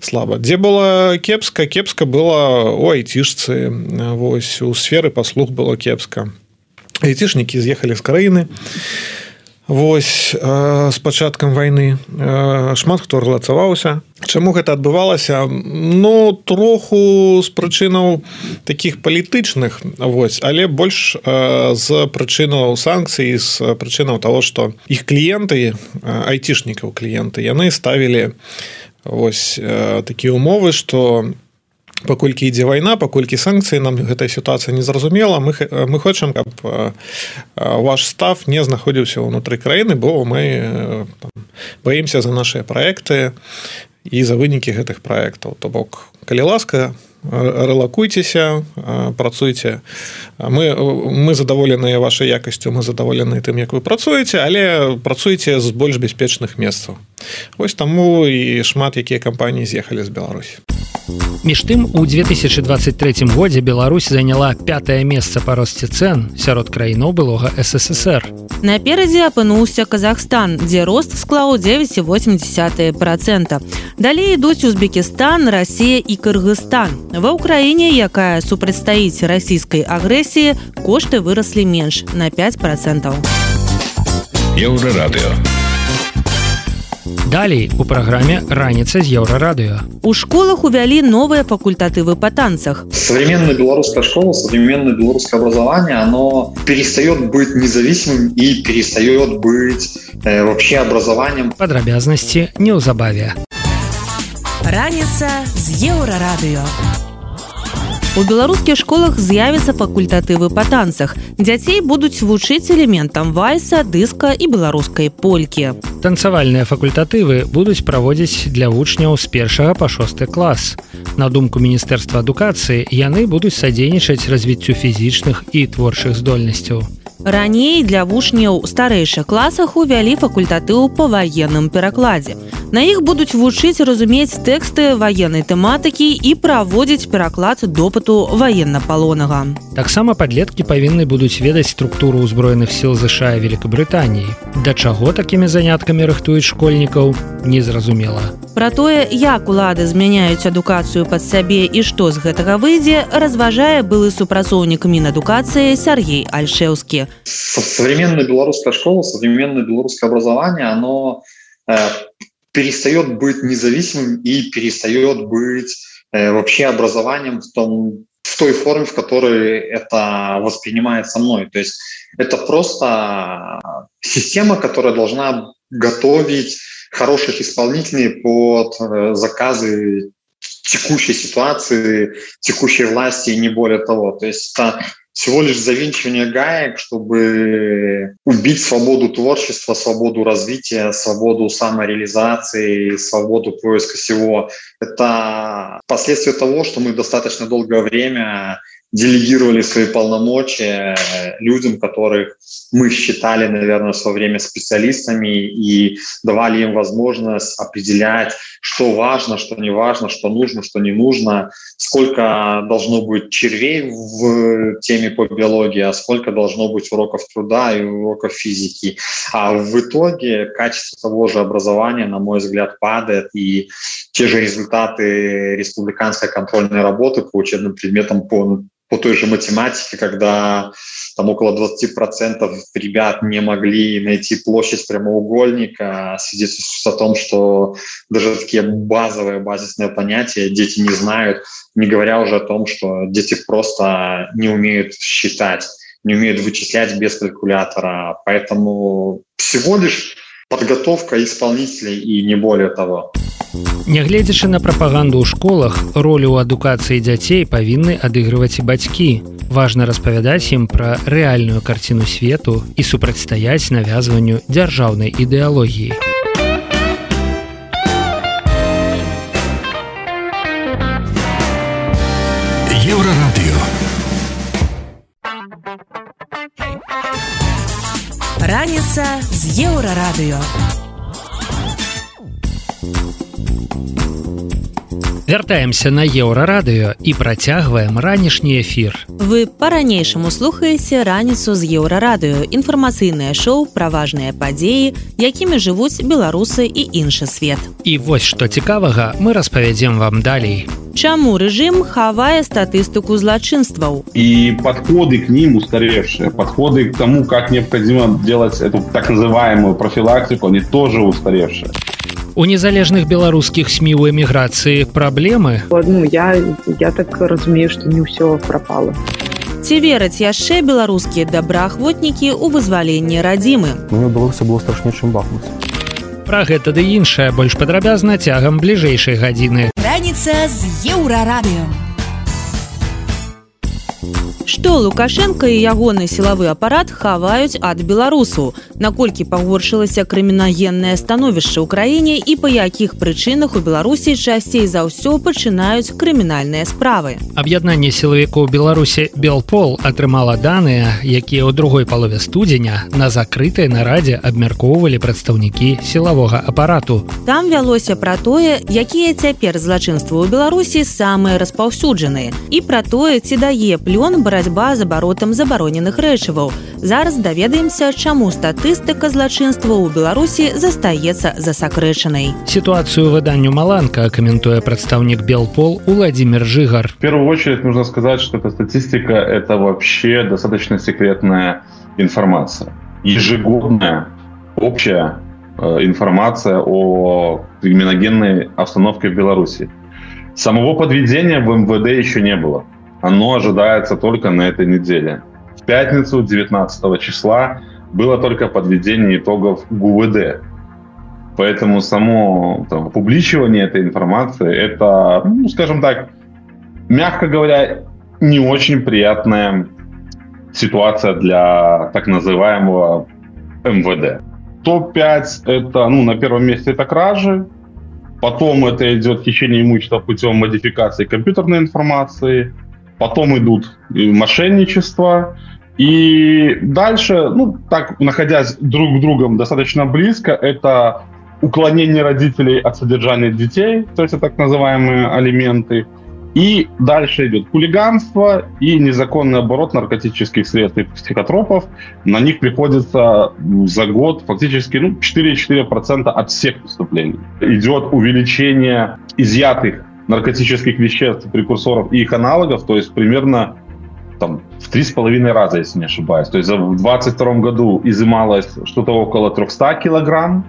слаба дзе было кепска? Кепска было у айцішцы вось у сферы паслуг было кепска. Айцішнікі з'ехалі з краіны Вось з пачаткам войны шмат хто рэлацаваўся Чаму гэта адбывалася? Ну троху з прычынаў таких палітычных вось але больш э, з прычынаў санкцый з прычынаў того что іх кліенты айцішнікаў кліенты яны ставілі ось э, такія умовы что у паколькі ідзе вайна паколькі санкцыі нам гэтая сітуацыя незразумела мы мы хочам каб ваш став не знаходзіўся ўнутры краіны бо мы там, баімся за наши проекты і за вынікі гэтых проектаў то бок калі ласка рэлакуйцеся працуйце. Мы мы задаволеныя вашай якасцю мы задаволены тым як вы працуеце але працуеце з больш бяспечных месцаў. Ось таму і шмат якія кампаніі з'ехалі з беларусі між тым у 2023 годзе Беларусь заняла пятое месца па росце цен сярод краінаў былога ссср наперадзе апынуўся Казахстан дзе рост склаў 9,8 процента. Далей ідуць Узбекістан Россия і Кыргызстан. Ва ўкраіне якая супрацьстаіць расійскай агрэсіі кошты выраслі менш на 5 процентаў. Еўрарадыо Далей у праграме раніца з еўрарадыё. У школах увялі новыя факультатывы па танцах. Современная белорусская школа, современное белорусское образование, оно перестает быть независимым и перестает быть э, вообще образованием. Падрабязнасці неўзабаве. Раніца з еўрарадыё. У беларускіх школах з'явяцца факультатывы па танцах. Дзяцей будуць вучыць элементам вайса, дыска і беларускай полькі. Танцавальныя факультатывы будуць праводзіць для вучняў з першага па шосты клас. На думку міністэрства адукацыі яны будуць садзейнічаць развіццю фізічных і творчых здольнасцяў. Раней для вучняў старэйшых класах увялі факультатыў па ваенным перакладзе. На іх будуць вучыць разумець тэксты ваеннай тэматыкі і праводзіць пераклад допыту ваенна-палонага. Таксама падлеткі павінны будуць ведаць структуру ўзброеных сіл ЗША Великабрытаніі. Да чаго такімі заняткамі рыхтуюць школьнікаў незразумела. Пра тое, як улады змяняюць адукацыю пад сябе і што з гэтага выйдзе, разважае былы супрацоўнік мінадукацыі Сергей Альшеўскі. Современная белорусская школа, современное белорусское образование, оно э, перестает быть независимым и перестает быть э, вообще образованием в том в той форме, в которой это воспринимается мной. То есть это просто система, которая должна готовить хороших исполнителей под э, заказы текущей ситуации, текущей власти и не более того. То есть это всего лишь завинчивание гаек, чтобы убить свободу творчества, свободу развития, свободу самореализации, свободу поиска всего. Это последствия того, что мы достаточно долгое время делегировали свои полномочия людям, которых мы считали, наверное, в свое время специалистами и давали им возможность определять, что важно, что не важно, что нужно, что не нужно, сколько должно быть червей в теме по биологии, а сколько должно быть уроков труда и уроков физики. А в итоге качество того же образования, на мой взгляд, падает, и те же результаты республиканской контрольной работы по учебным предметам по по той же математике, когда там около 20% ребят не могли найти площадь прямоугольника, свидетельствует о том, что даже такие базовые, базисные понятия дети не знают, не говоря уже о том, что дети просто не умеют считать, не умеют вычислять без калькулятора. Поэтому всего лишь подготовка исполнителей и не более того. Нягледзячы на прапаганду ў школах, ролю ў адукацыі дзяцей павінны адыгрываць і бацькі. Важна распавядаць ім пра рэальную карціну свету і супрацьстаяць навязванню дзяржаўнай ідэалогіі. Еўрарадыё. Раніца з еўрарадыё. Вяртаемся на еўрарадыё і працягваем ранішні эфір. Вы па-ранейшаму слухаеце раніцу з еўрарадыё, інфармацыйнае шоу пра важныя падзеі, якімі жывуць беларусы і іншы свет. І вось што цікавага мы распавядзем вам далей. Чаму рэжым хавае статыстыку злачынстваў? И подходы к ним устаревшие, подходы к тому, как необходимо делать эту так называемую профилактику, они тоже устаревшие. У незалежных беларускіх сМ у эміграцыі праблемы? Ну я я так разумею что не ўсё пропало. Ці вераць яшчэ беларускія добраахвотнікі ў вызваленні радзімы? Мне удалося было страшней чым бахнуць Пра гэта ды іншае больш падрабязна цягам бліжэйшай гадзіны. Раніца з еўрарадыё Што Лукашенко і ягоны сілавы апарат хаваюць ад беларусу. Наколькі пагоршылася крымінагеннае становішча ў краіне і па якіх прычынах у Беларусі часцей за ўсё пачынаюць крымінальныя справы. Аб'яднанне сілавікоў Беларусі Белпол атрымала даныя, якія ў другой палове студзеня на закрытай нарадзе абмяркоўвалі прадстаўнікі сілавога апарату. Там вялося пра тое, якія цяпер злачынствы ў Беларусі самыя распаўсюджаныя і пра тое, ці дае плён браць барацьба з абаротам забароненых рэчываў. Зараз даведаемся, чаму статыстыка злачынства ў Беларусі застаецца засакрэчанай. Сітуацыю выданню Маланка каментуе прадстаўнік Белпол Владимир Жигар. В первую очередь нужно сказать, что эта статистика это вообще достаточно секретная информация. Ежегодная общая э, информация о криминогенной обстановке в Беларуси. Самого подведения в МВД еще не было оно ожидается только на этой неделе. В пятницу 19 числа было только подведение итогов ГУВД. Поэтому само там, публичивание этой информации, это, ну, скажем так, мягко говоря, не очень приятная ситуация для так называемого МВД. Топ-5 это, ну, на первом месте это кражи, потом это идет хищение имущества путем модификации компьютерной информации, потом идут мошенничество, и дальше, ну, так, находясь друг к другом достаточно близко, это уклонение родителей от содержания детей, то есть это так называемые алименты, и дальше идет хулиганство и незаконный оборот наркотических средств и психотропов. На них приходится за год фактически ну, 4,4% от всех преступлений. Идет увеличение изъятых наркотических веществ, прекурсоров и их аналогов, то есть примерно там, в три с половиной раза, если не ошибаюсь. То есть в 22 году изымалось что-то около 300 килограмм,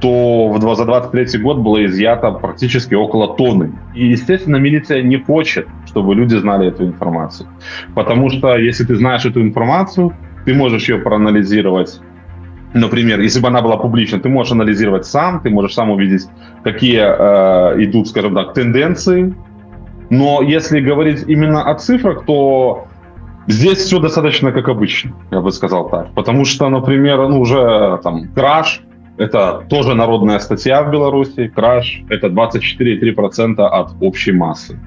то в, за 23 год было изъято практически около тонны. И, естественно, милиция не хочет, чтобы люди знали эту информацию. Потому что если ты знаешь эту информацию, ты можешь ее проанализировать например, если бы она была публична, ты можешь анализировать сам, ты можешь сам увидеть, какие э, идут, скажем так, тенденции. Но если говорить именно о цифрах, то здесь все достаточно как обычно, я бы сказал так. Потому что, например, ну, уже там краш, это тоже народная статья в Беларуси, краш это 24,3% от общей массы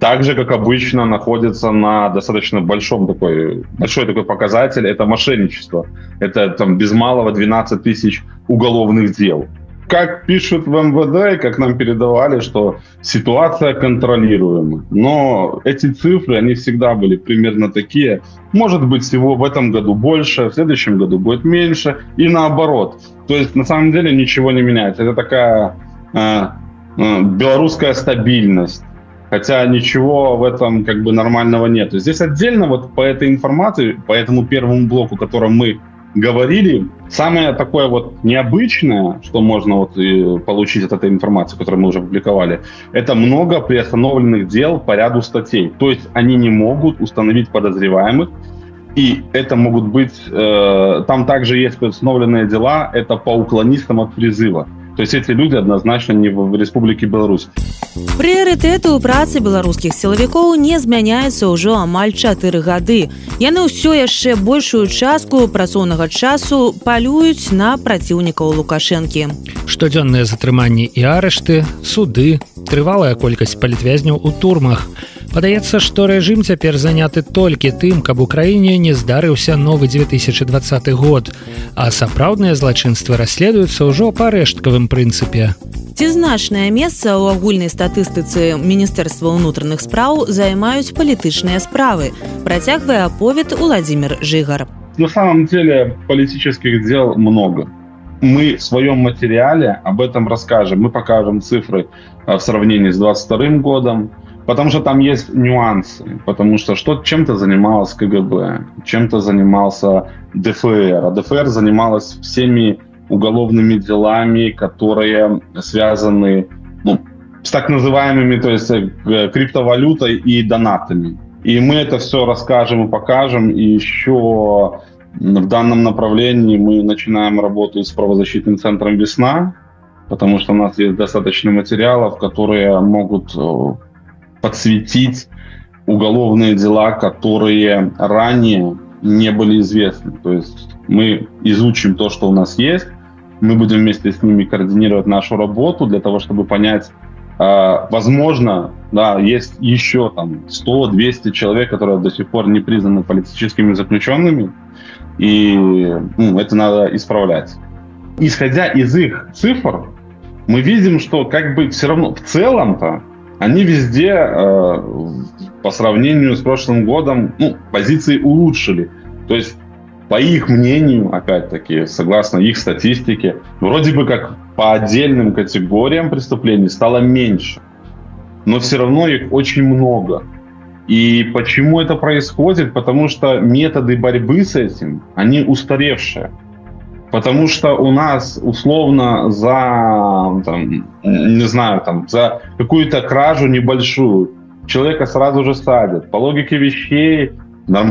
так же, как обычно, находится на достаточно большом такой, большой такой показатель, это мошенничество. Это там без малого 12 тысяч уголовных дел. Как пишут в МВД, как нам передавали, что ситуация контролируема. Но эти цифры, они всегда были примерно такие. Может быть, всего в этом году больше, в следующем году будет меньше, и наоборот. То есть, на самом деле, ничего не меняется. Это такая э, э, белорусская стабильность хотя ничего в этом как бы нормального нет. Здесь отдельно вот по этой информации, по этому первому блоку, о котором мы говорили, самое такое вот необычное, что можно вот получить от этой информации, которую мы уже публиковали, это много приостановленных дел по ряду статей. То есть они не могут установить подозреваемых, и это могут быть, э, там также есть приостановленные дела, это по уклонистам от призыва. То есть эти люди однозначно не в Республике Беларусь. Прыярытэты ў працы беларускіх сілавікоў не змяняюцца ўжо амаль чатыры гады. Яны ўсё яшчэ большую частку працоўнага часу палююць на праціўнікаў лукашэнкі. Штодзённыя затрыманні і арышты, суды, трывалая колькасць палітвязняў у турмах. Падаецца, што рэжым цяпер заняты толькі тым, каб у краіне не здарыўся новы 2020 год, а сапраўдныя злачынствы расследуюцца ўжо па рэшткавым прынцыпе. Ці значнае месца ў агульнай статыстыцы міністэрства ўнутраных спраў займаюць палітычныя справы. Працягвае аповед Владимир Жигар. На самом деле политических дел много. Мы в своем материале об этом расскажем. Мы покажем цифры в сравнении с 22 годом, Потому что там есть нюансы. Потому что, что чем-то занималась КГБ, чем-то занимался ДФР. А ДФР занималась всеми уголовными делами, которые связаны ну, с так называемыми, то есть э, криптовалютой и донатами. И мы это все расскажем и покажем. И еще в данном направлении мы начинаем работу с правозащитным центром «Весна», потому что у нас есть достаточно материалов, которые могут э, подсветить уголовные дела, которые ранее не были известны. То есть мы изучим то, что у нас есть, мы будем вместе с ними координировать нашу работу для того, чтобы понять, а, возможно, да, есть еще там 100-200 человек, которые до сих пор не признаны политическими заключенными, и ну, это надо исправлять. Исходя из их цифр, мы видим, что как бы все равно в целом-то они везде э, по сравнению с прошлым годом ну, позиции улучшили. То есть по их мнению, опять-таки, согласно их статистике, вроде бы как по отдельным категориям преступлений стало меньше. Но все равно их очень много. И почему это происходит? Потому что методы борьбы с этим, они устаревшие. Потому что у нас условно за, там, не знаю, там, за какую-то кражу небольшую человека сразу же садят. По логике вещей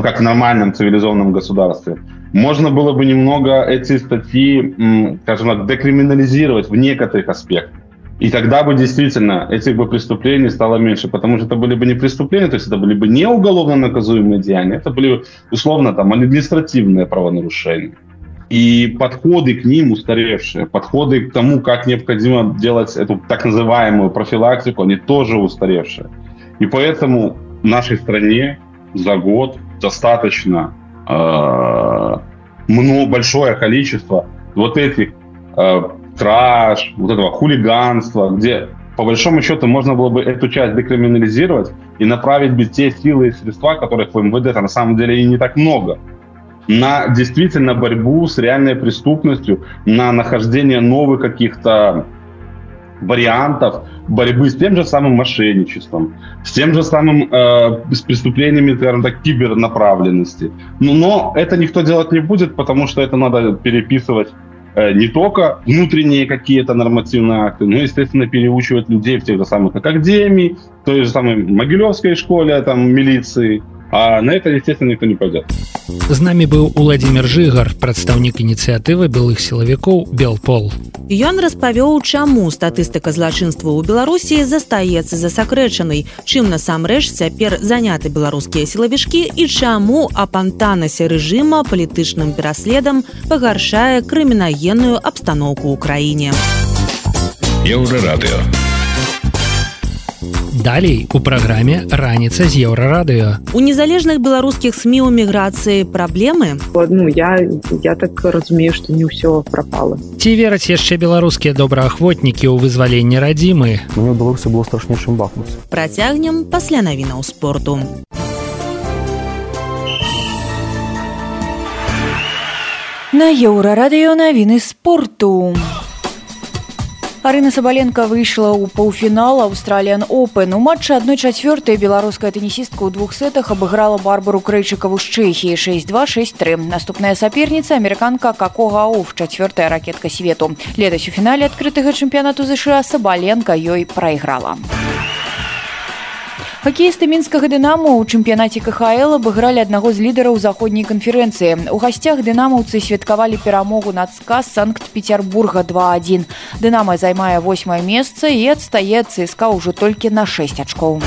как в нормальном цивилизованном государстве, можно было бы немного эти статьи, скажем так, декриминализировать в некоторых аспектах. И тогда бы действительно этих бы преступлений стало меньше, потому что это были бы не преступления, то есть это были бы не уголовно наказуемые деяния, это были условно там административные правонарушения. И подходы к ним устаревшие, подходы к тому, как необходимо делать эту так называемую профилактику, они тоже устаревшие. И поэтому в нашей стране за год достаточно э, много, большое количество вот этих э, краж, вот этого хулиганства, где по большому счету можно было бы эту часть декриминализировать и направить бы те силы и средства, которых в МВД на самом деле и не так много, на действительно борьбу с реальной преступностью, на нахождение новых каких-то вариантов борьбы с тем же самым мошенничеством, с тем же самым э, с преступлениями, скажем так, кибернаправленности. Ну, но это никто делать не будет, потому что это надо переписывать не только внутренние какие-то нормативные акты, но, естественно, переучивать людей в тех же самых академии, той же самой Могилевской школе, там, милиции, А на это, естественно, никто не пойдет. З намі быў Уладзімир Жыгар, прадстаўнік ініцыятывы белых сілавікоў Белпол. Ён распавёў, чаму статыстыка злачынства ў Беларусі застаецца засакрэчанай, чым насамрэч цяпер заняты беларускія сілавішкі і чаму апантанася рэжыма палітычным пераследам пагаршае крымінагенную абстаноўку ў краіне. Еўрарадыё. Далей у праграме раніца з еўрарадыё. У незалежных беларускіх сМ у міграцыі праблемы ну, я, я так разумею, што не ўсё прапала. Ці вераць яшчэ беларускія добраахвотнікі ў вызваленні радзімы. Мне беларусы было страшнейшым бахмуць. Працягнем пасля навінаў спорту. На еўрарадыё навіны спорту. Арына Сабаленко выйшла ў паўфінал Аўстраліян Опен. У матчы адной чацвёртай беларуская тэнісістка ў двух сетах абыграла барбару крэйчыкаву з Чэхіі 6263. Наступная саперніца амерыканка Какога Ауф, чацвёртая ракетка свету. Летась у фінале адкрытага чэмпіянату ЗША Сабаленко ёй прайграла. Хакеісты мінскага дынаму ў чэмпіянаце КХЛ абыгралі аднаго з лідараў заходняй канферэнцыі. У гасцях дынамаўцы святкавалі перамогу над сказ санкт-петербурга 21. Дынама займае восьмае месца і адстае ЦСК ўжо толькі на 6 ачкоў.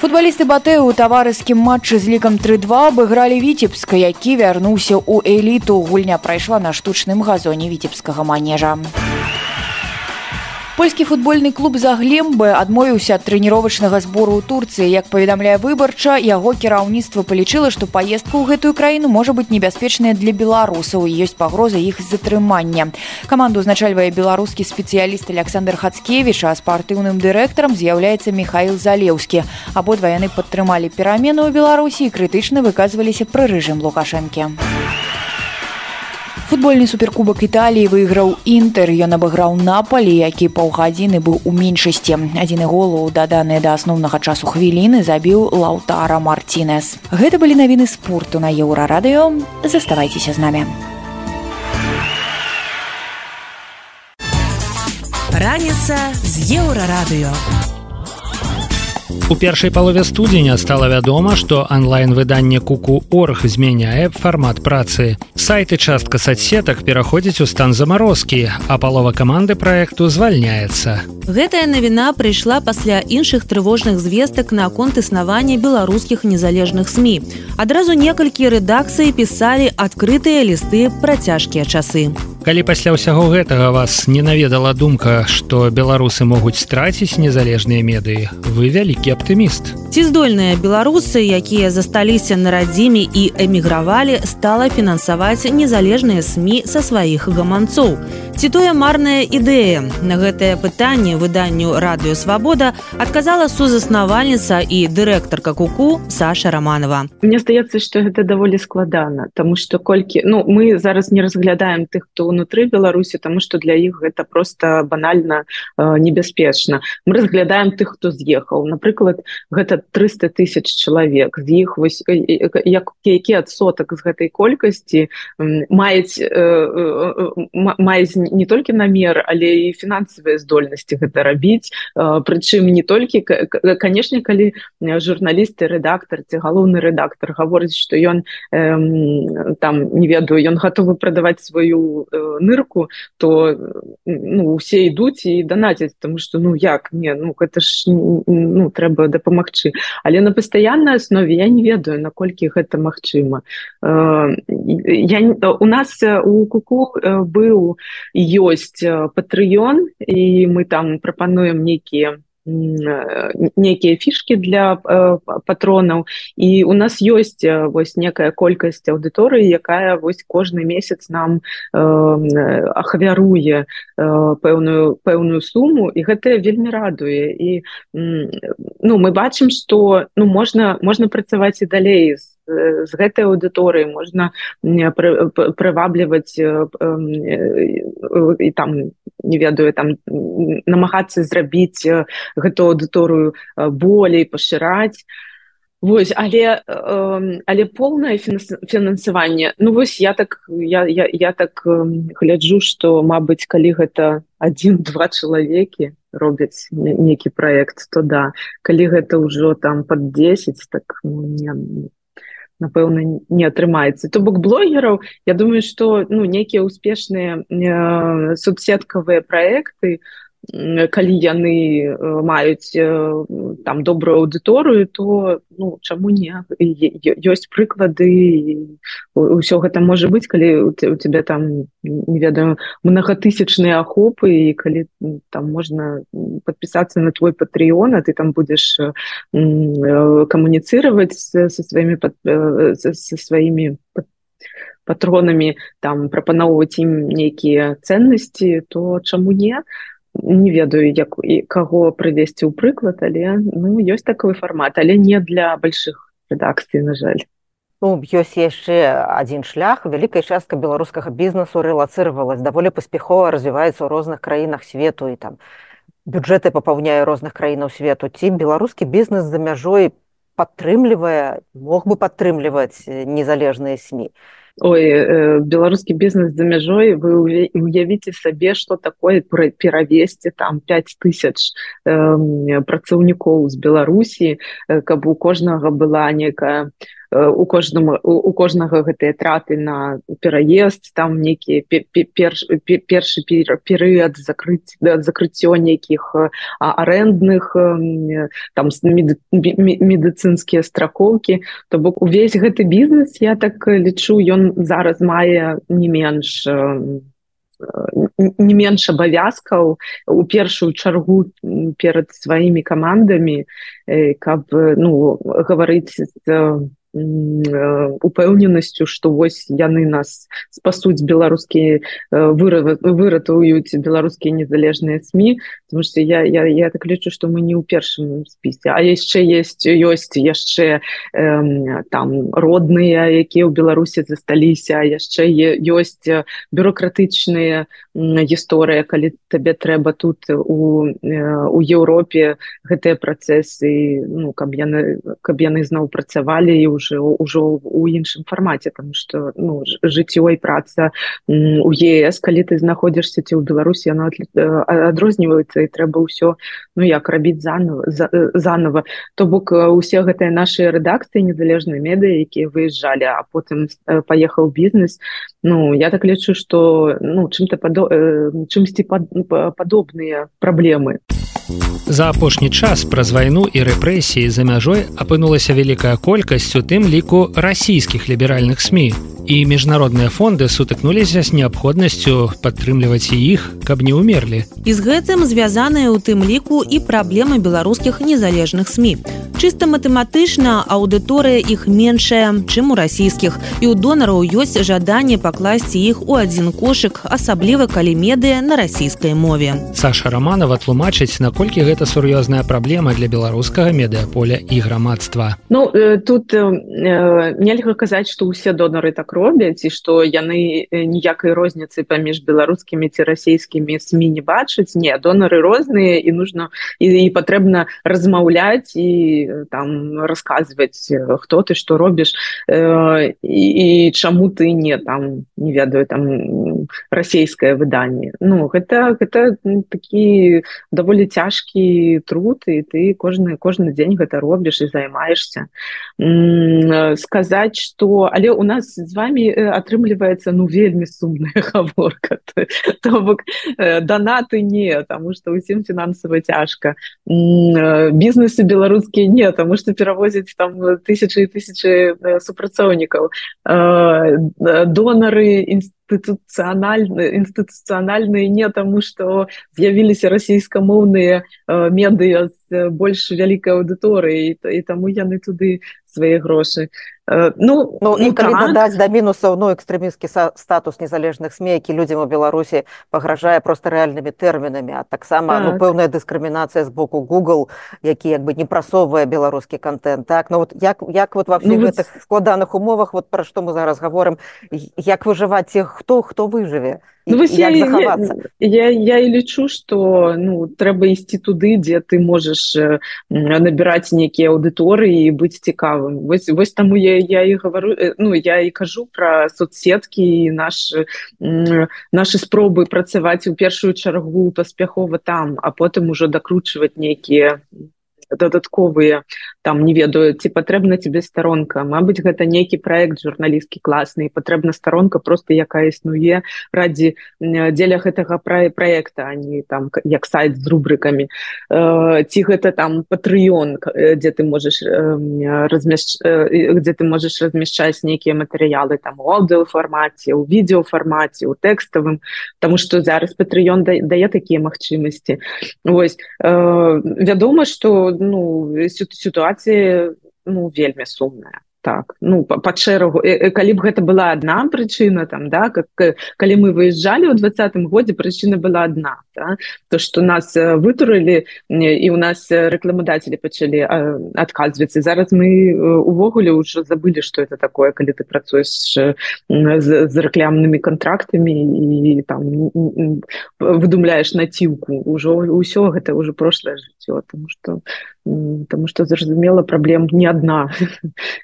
Футбалісты батэ ў таварыскім матчы з лікам 32 абыгралі віцебска, які вярнуўся ў эліту. Гульня прайшла на штучным газоне віцебскага манежа. Польскі футбольны клуб заглембы адмовіўся ад трэніровачнага збору ў турцыі. Як паведамляе выбарча яго кіраўніцтва палічыла што паездка ў гэтую краіну можа быць небяспечная для беларусаў ёсць пагроза іх затрымання. Каманду узначальвае беларускі спецыяліст александр хацкевич а спартыўным дырэктарам з'яўляецца михаил залеўскі. Абодва яны падтрымалі перамены ў беларусі і крытычна выказваліся пры рэжым лукашэнкі Футбольны суперкубак Італіі выйграў Інтер, ён абыграў Напалі, які паўгадзіны быў у меншасці. Адзіны гол у даданы да асноўнага часу хвіліны забіў Лаўтара Марцінес. Гэта былі навіны спорту на еўрарадыё. Заставайцеся з намі. Раніца з еўрарадыё. У першай палове студзеня стала вядома, што онлайн-выданне куку орг змяняе фармат працы. Сайты частка соцсетак пераходзіць у стан замарозкі, а палова каманды праекту звальняецца. Гэтая навіна прыйшла пасля іншых трывожных звестак наконт існавання беларускіх незалежных СМ. Адразу некалькі рэдакцый пісалі адкрытыя лісты пра цяжкія часы. Калі пасля ўсяго гэтага вас не наведала думка, што беларусы могуць страціць незалежныя медыі, вы вялікі аптыміст. Ці здольныя беларусы, якія засталіся на радзіме і эмігравалі, стала фінансаваць незалежныя СМ са сваіх гаманцоў. Ці тое марная ідэя. На гэтае пытанне выданню радыёвабода адказала сузаснавальніца і дырэктарка куку Саша Романова. Мне здаецца, што гэта даволі складана, Таму што колькі ну, мы зараз не разглядаем тых, хто ўнутры Беларусі, таму што для іх гэта проста банальна э, небяспечна. Мы разглядаем тых, хто з'ехаў. Напрыклад, гэта 300 тысяч чалавек з іх як, які адсотак з гэтай колькасці маюць э, э, маюць не толькі намер але і фінансавыя здольнасці гэта рабіць. Прычым не толькі канешне калі журналісты рэдактор ці галоўны рэдактор гаворыць што ён э, там не ведаю ён гатовы прадаваць сваю э, нырку то ну усе ідуць і данаціць тому что ну як? Не ну гэта ж ну трэба дапамагчы. Але на пастаяннай аснове я не ведаю наколькі гэта магчыма. Э, я у нас у куку быў ёсць патрыён і мы там прапануем нейкія некія фішки для э, патронаў і у нас ёсць вось некая колькасць аўдыторыі якая вось кожны месяц нам э, ахвяруе э, пэўную пэўную суму і гэта вельмі радуе. І ну мы бачым что ну можна можна працаваць і далей з з гэтай аўдыторыі можна прывабліваць і там не ведаю там намагацца зрабіць гэту аўдыторыю болей пашыраць. Вось але але полное фінансаванне. Ну вось я так я, я, я так гляджу что Мабыць калі гэта один-два чалавекі робяць нейкі проект то да. Калі гэта ўжо там под 10 так ну, не, напэўна не атрымаецца. То бок блогераў Я думаю что ну нейкія ўспешныя э, субсеткавыя проекты калі яны э, маюць э, там добрую аўдыторыю то ну чаму не? Ёсць прыклады ўсё гэта можа быць калі у тебя там не ведаю многотысячныя ахопы і калі там можна подпісацца на твой патрыён а ты там будзеш э, камуніцировать со сваімі со сваімі патронамі там прапаноўваць ім нейкія ценнасці то чаму не? то не ведаю як і каго прывесці ў прыклад але ну ёсць такой фармат але не для больших рэдакцый на жаль. Ну, ёсць яшчэ адзін шлях. Вялікая частка беларускага бізнесу рэлацыравалась. Даволі паспяхова развіваецца ў розных краінах свету і там бюджэты папаўняе розных краінаў свету. Ці беларускі бізнес за мяжой падтрымлівае мог бы падтрымліваць незалежныя сМ ой э, беларускі бізнес за мяжой вы уявіце сабе что такое перавесці там 5000 э, працаўнікоў з беларусі э, каб у кожнага была некая у кожнаму у кожнага гэтыя траты на пераезд там нейкія першы перыяд закрыць закрыццё нейкіх арэндных там медыцынскія страхоўкі. То бок увесь гэты бізнес я так лічу ён зараз мае не менш не менш абавязкаў у першую чаргу перад сваімі камандамі каб ну гаварыць упэўненасцю что вось яны нас спасуць беларускія выратуюць беларускія незалежныя сМ потому что я я, я так лічу что мы не ў першым спісе. А яшчэ есть ёсць яшчэ э, там родныя якія ў беларусі засталіся. Яшчэ ёсць бюрократычныя гісторыя калі табе трэба тут у у Еўропе гэтыя працэсы ну каб яны каб яны зноў працавалі і ўжо уже уже у іншым фармаце там что ну жыццё і праца у ЕС калі ты знаходзішся ці ў Беларусі яно адрозніваецца і трэба ўсё ну як рабіць заново заново. То бок усе гэтыя наши рэдакцыі незалежныя медыа якія выязджалі а потым паехаў бізнес Ну я так лічу что ну чым-то падо чымсьці падобныя праблемы За апошні час праз вайну і рэпрэсіі за мяжой апынулася вялікая колькасць у тым ліку расійскіх ліберальных сМ і міжнародныя фонды сутыкнуліся з неабходнасцю падтрымліваць іх каб не ўмерлі. І з гэтым звязаныя ў тым ліку і праблемы беларускіх незалежных сМ чыста матэматычна аўдыторыя іх меншая чым у расійскіх. І ў донараў ёсць жаданне пакласці іх у адзін кошык асабліва калі медыя на расійскай мове. Саша романова тлумачыць наколькі гэта сур'ёзная праблема для беларускага медыаполя і грамадства. Ну тут э, нельга казаць што ўсе донары так робяць і што яны ніякай розніцы паміж беларускімі ці расійскімі сМ не бачаць. Не донары розныя і нужно і, і патрэбна размаўляць і там расказваць хто ты што робіш э, і, і чаму ты не там не ведаю там расійскае выданне Ну гэта гэта такі даволі цяжкі труд і ты кожны кожны дзень гэта робіш і займаешься сказаць что але у нас з вами атрымліваецца ну вельмі сумная гаворка то бок донаты не тому что усім фінансава цяжка бізнесы беларускія не тому что перавозіць там тысячи тысячи супрацоўнікаў донары інстытуцыянальны інстытуцыянальныя не таму што з'явіліся расійскамоўныя медыя з больш вялікай аўдыторыі і таму яны туды свае грошы ну, ну, ну так. даць да мінусаў ну экстрэмісцкі статус незалежных сме які людзям у беларусі пагражае просто рэальнымі тэрмінамі а таксама так. ну, пэўная дыскрымінацыя з боку google які як бы не прасоўвае беларускі контент так ну вот як як вот во всіх ну, гэтых складаных умовах вот пра што мы зараз гаворым як выжываць тех хто хто выжыве Ну, вось я, я, я, я і лічу што ну трэба ісці туды дзе ты можаш набіраць нейкія аўдыторыі і быць цікавым. Вось вось таму я я і гавару ну я і кажу пра соцсеткі і наш нашы спробы працаваць у першую чаргу паспяхова там а потым ужо дакручваць нейкія дадатковыя там не ведаю ці патрэбна тебе старонка Мабыць гэта нейкі проект журналісткі класны патрэбна старонка просто якая існуе ради дзеля гэтага пра проекта они там як сайт з рубрикамі э, ці гэта там патрыён дзе ты можешь э, размяш где ты можешь размяшчаць нейкія матэрыялы там у аўдыофармаце у відеофармаце у тэкставым тому что зараз патрыён дае такія магчымасці Вось э, вядома что ну сітуацыя ну вельмі сумная так. Ну по шэрагу. Калі б гэта была одна прычына там да как калі мы выязджалі ў двадцатым годзе прычына была одна да? то что нас вытурылі і у нас рэкламадацелі пачалі адказвацца зараз мы увогуле ўжо забылі что это такое калі ты працуеш з, з рэклямнымі контрактамі і там выдумляешь націўку ўжо ўсё гэта ўжо прошлое жыццё. Тому что Таму што зразумела праблем не адна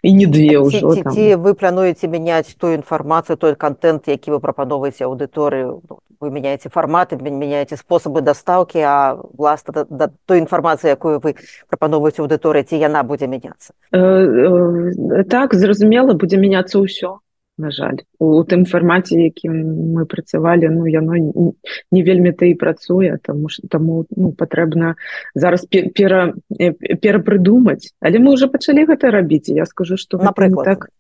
і не две ўжо ці, ці вы плануеце мяняць тую інфармацыю той контент які вы прапановаеце аўдыторыю ну, вы мяняеце фарматы мяняеце спосабы дастаўкі а власна да, да той інфармацыі якую вы прапановаеце аўдыторыі ці яна будзе мяняцца э, э, так зразумела будзе мяняцца ўсё на жаль. У тым фармаце якім мы працавалі ну яно не вельмі ты і працуе тому что таму ну патрэбна зараз пера перапрыдумаць. Але мы уже пачалі гэта рабіць я скажу что напрыклад. так.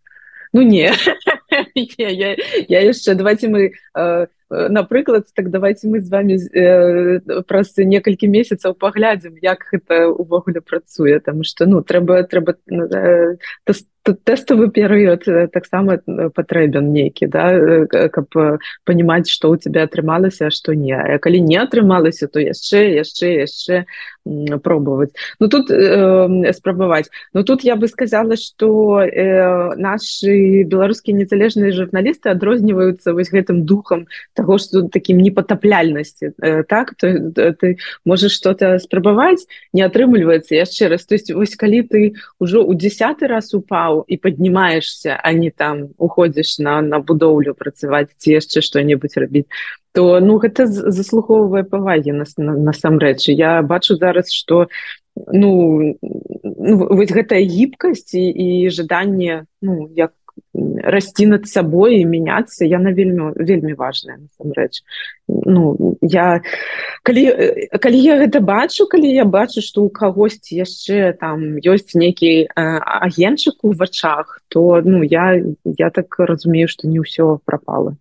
Ну не я, я, я яшчэ давайте мы э, напрыклад так давайте мы з вами э, праз некалькі месяцаў паглядзім як гэта увогуле працуе там что ну трэба трэба э, тэставы перыяд таксама патрэбен нейкі да каб панимаць что у тебя атрымалася что не. Калі не атрымалася то яшчэ яшчэ яшчэ пробовать. Ну тут э, спрабаваць но тут я бы сказала что э, наши беларускія незалежныя журналісты адрозніваюцца вось гэтым духам того что таким непотапляльнасці э, так? То ты можешь что-то спрабаваць не атрымліваецца яшчэ раз. То есть вось калі ты ўжо у десятый раз упаў устаў і паднімаешься а не там уходзіш на на будоўлю працаваць ці яшчэ что-небудзь рабіць то ну гэта заслухоўвае павагі нас насамрэч я бачу зараз что ну, ну вось гэтая гібкасць і, і жаданне ну як расці над сабой і мяняцца яна вельмі вельмі важная насамрэч ну я калі калі я гэта бачу калі я бачу что у кагосьці яшчэ там ёсць нейкі агенчык у вачах то ну я я так разумею что не ўсё пропала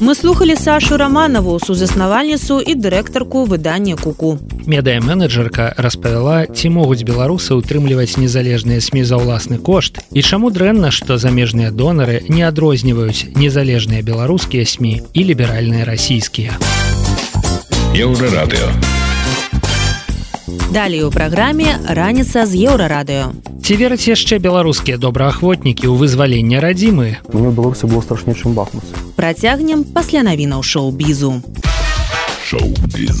мы слухали сашу романову сузаснавальніцу і дырэктарку выдання куку медыа-менеджерка распавяла ці могуць беларусы утрымліваць незалежныя сМ за ўласны кошт і чаму дрэнна што замежныя донары не адрозніваюць незалежныя беларускія сМ і ліберальныя расійскія еўрарадыо далей у праграме раніца з еўрарадыо ці вераць яшчэ беларускія добраахвотнікі ў вызваленне радзімы мне беларусе было страшней чым бахмус працягнем пасля навінаў шоу-бізу шоу-біз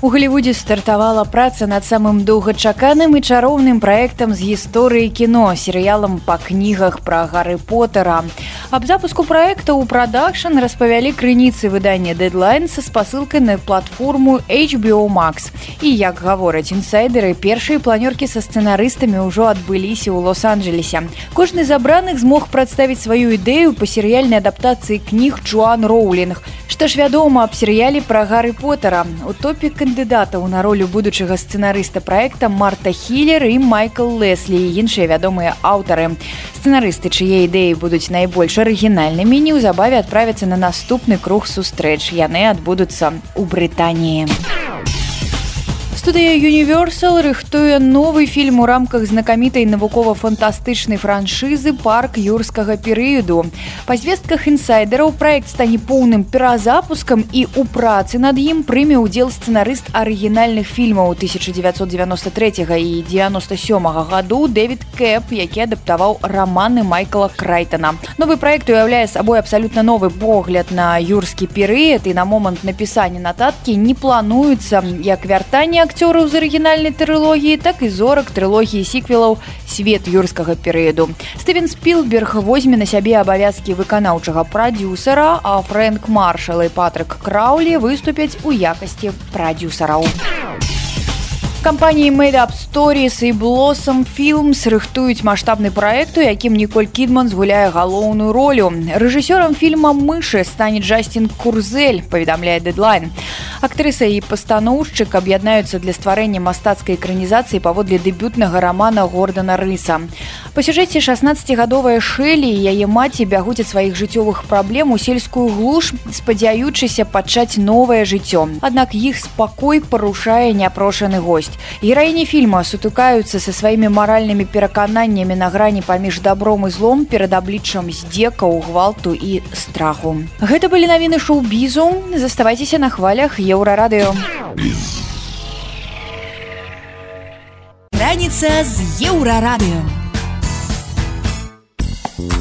У Глівудзе стартавала праца над самым доўгачаканым і чароўным праектам з гісторыі кіно серыялам па кнігах пра гары потара. Аб запуску праекта ў прадакшн распавялі крыніцы выдання дэдлайн са спасылкай на платформу HBO Max. І як гавораць інсайдеры, першыя планёркі са сцэнарыстамі ўжо адбыліся ў лос-анджелесе. Кожны з абраных змог прадставіць сваю ідэю па серыяльнай адаптацыі кніг Джоан Роулінг. Што ж вядома аб серыяле пра гары потара у топе кандыдатаў на ролю будучага сцэнарыста праекта марта хілер і майкл леслі іншыя вядомыя аўтары. Сцэнарысты чые ідэі будуць найбольш арыгінальнымі неўзабаве адправяцца на наступны круг сустрэч. Яны адбудуцца ў брытаніі Студыя Universal рыхтуе новы фільм у рамках знакамітай навукова-фантастычнай франшызы парк юрскага перыяду. Па звестках інсайдераў праект стане поўным перазапускам і ў працы над ім прыме ўдзел сцэнарыст арыгінальных фільмаў 1993 і 97 году Дэвід Кэп, які адаптаваў раманы Майкла Крайтона. Новы праект уяўляе сабой абсалютна новы погляд на юрскі перыяд і на момант напісання нататкі не плануецца як вяртанне акцёраў з арыгінальнай трылогіі так і зорак трылогіі сіквелаў свет юрскага перыяду стывен спилберг возьме на сябе абавязкі выканаўчага прадюсера а фрэнк маршал і патрык краўлі выступяць у якасці прадюсараў кампаніі Мэйдап Stories і Блосом Філмс рыхтуюць маштабны праект, у якім Ніколь Кідман згуляе галоўную ролю. Рэжысёрам фільма мышы стане Джасцін Курзель, паведамляе дэдлайн. Актрыса і пастаноўшчык аб'яднаюцца для стварэння мастацкай экранізацыі паводле дэбютнага рамана Гордана Рыса. Па сюжэце 16гадовая Шэлі і яе маці бягуць ад сваіх жыццёвых праблем у сельскую глуш, спадзяючыся пачаць новае жыццё. Аднак іх спакой парушае няпрошаны гость ёсць. Гераіні фільма сутыкаюцца са сваімі маральнымі перакананнямі на грані паміж добром і злом перад абліччам здзекаў, гвалту і страху. Гэта былі навіны шоу-бізу, заставайцеся на хвалях еўрарадыё. Раніца з еўрарадыё.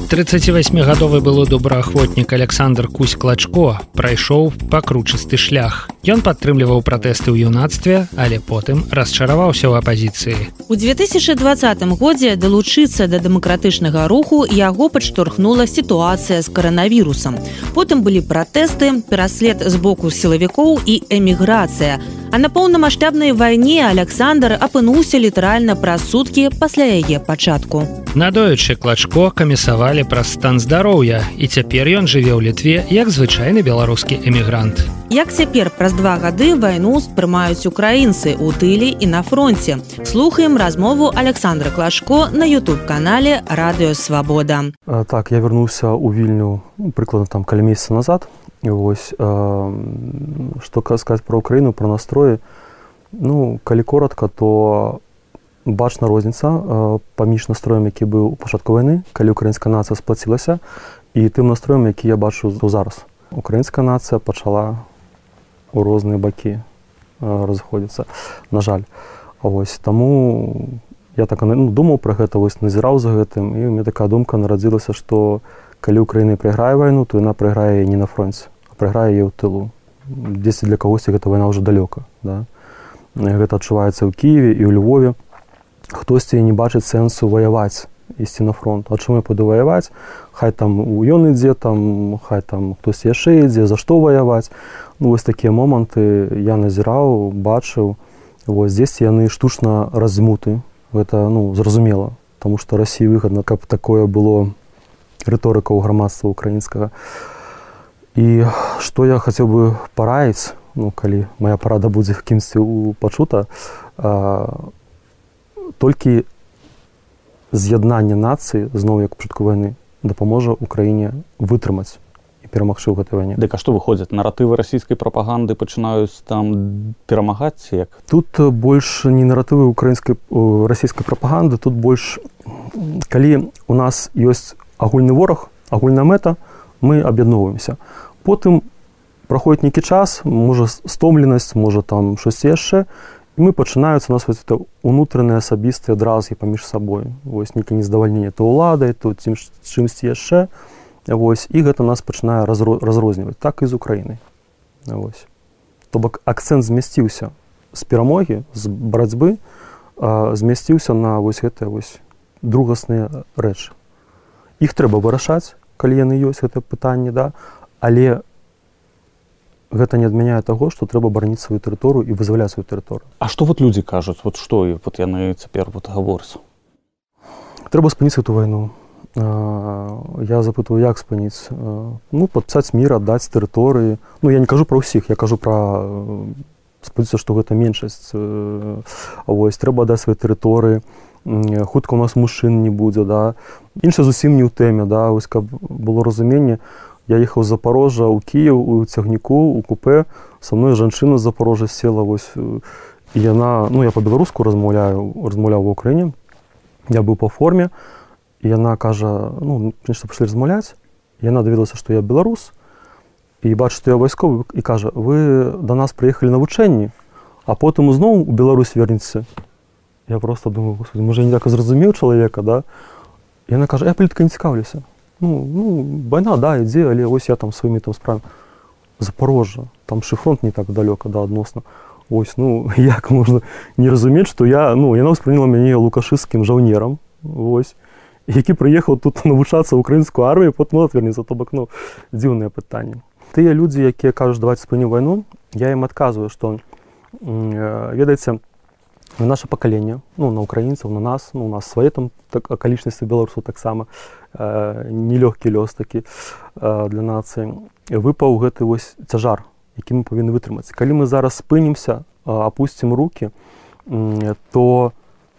38гадовы было добраахвотнік Александр Кусь клачко прайшоў пакручасты шлях. Ён падтрымліваў пратэсты ў юнацтве, але потым расчараваўся ў апазіцыі. У 2020 годзе далучыцца да дэмакратычнага руху яго падштурхнула сітуацыя з каранавірусам. Потым былі пратэсты, пераслед з боку сілавікоў і эміграцыя. А на поўнамасштабнай вайне Александр апынуўся літаральна праз суткі пасля яе пачатку. Надоючы клачко камісавалі пыталі пра стан здароўя і цяпер ён жыве ў літве як звычайны беларускі эмігрант. Як цяпер праз два гады вайну спрымаюць украінцы ў тылі і на фронте. Слухаем размову Александра Клашко на YouTube канале радыёвабода. Так я вярнуўся ў вільню прыкладна там каля месяца назад. Вось што сказаць пра ўкраіну пра настроі. Ну калі коротко, то бачна розніца паміж настроем які быў у пачатку вайны калі украінская нацыя сплацілася і тым настроем які я бачу зараз. Украінская нацыя пачала у розныя бакі разыходзіцца на жаль. Ось таму я так ну, думаў пра гэта вось назіраў за гэтым і у мне такая думка нарадзілася што калі ўкраіны прайграе вайну то яна прайграе не на фронце прайграе яе ў тылу дзесьці для кагосьці гэта вайна ўжо далёка да? гэта адчуваецца ў кіеве і ў Львове хтосьці не бачыць сэнсу ваяваць ісці на фронт. А чым я буду ваяваць? Хай там у ён ідзе там хай там хтось яшчэ ідзе за што ваяваць? Ну вось такія моманты я назіраў бачыў. Вось здесь яны штучна размуты. Гэта ну зразумела тому что Росіі выгодна каб такое было рыторыка ў грамадства украінскага і што я хацеў бы параіць ну калі моя парада будзе кімсьці пачута толькі з'яднанне нацыі зноў як пачатку вайны дапаможа украіне вытрымаць перамагчы ў гэтай вайне. Дык а што выходзяць наратывы расійскай прапаганды пачынаюць там перамагаць як? Тут больш не наратывы украінскай расійскай прапаганды тут больш калі у нас ёсць агульны вораг агульная мэта мы аб'ядноўваемся. Потым праходзіць нейкі час можа стомленасць можа там щось яшчэ мы пачынаюцца нас вось это унутраныя асабістыя дразгі паміж сабой вось нейкі нездавальненне то ўладай тут ці чымсьці яшчэ вось і гэта нас пачынае разрозніваць так і з украінай вось то бок акцэнт змясціўся з перамогі з барацьбы змясціўся на вось гэтыя вось другасныя рэчы іх трэба вырашаць калі яны ёсць гэта пытанне да? Але гэта не адмяняе таго што трэба бараніць сваю тэрыторыю і вызваляць сваю тэрыторыю. А што вот людзі кажуць? Вот што і вот яны цяпер вот гаворцу трэба спыніць эту вайну. Я запытваю як спыніць? Ну падпісаць мір аддаць тэрыторыі. Ну я не кажу пра ўсіх я кажу пра спыцца што гэта меншасць. Вось трэба даць свае тэрыторыі. Хутка у нас мужчын не будзе да. Інша зусім не ў тэме да. Вось каб было разуменне я ехаў з запорожжа ў кіев у цягніку у купе са мной жанчына з запорожжа села. Вось і яна ну я по-беларуску размаўляю размаўляў в украіне я быў па форме і яна кажа ну нешта пашлі размаўляць яна даведалася што я беларус і бач што я вайсковы і кажа вы да нас прыехалі навучэнні а потым ізноў у Беларусь вернецца я просто думаю господи можа не так зразумеў чалавека да? Яна кажа я плітка не цікаўлюся ну, ну вайна да ідзе але вось я там сваімі там справ запорожжа там шыфронт не так далёка да адносна ось ну як можна не разумець што я ну яна ўспрыняла мяне лукашысцкім жаўнерам вось які прыехаў тут навучацца украінскую армію потом отвернецца то бок ну дзіўнае пытанне тыя людзі якія кажуць давайте спыню вайну я ім адказваю што ведаеце на наше пакаленне ну на украінцаў на нас ну у нас свае там так акалічнасці беларусаў таксама э, нелёгкі лёс такі э, для нацыі выпаў гэты вось цяжар які мы павінны вытрымаць калі мы зараз спынімся опусцім руки э, то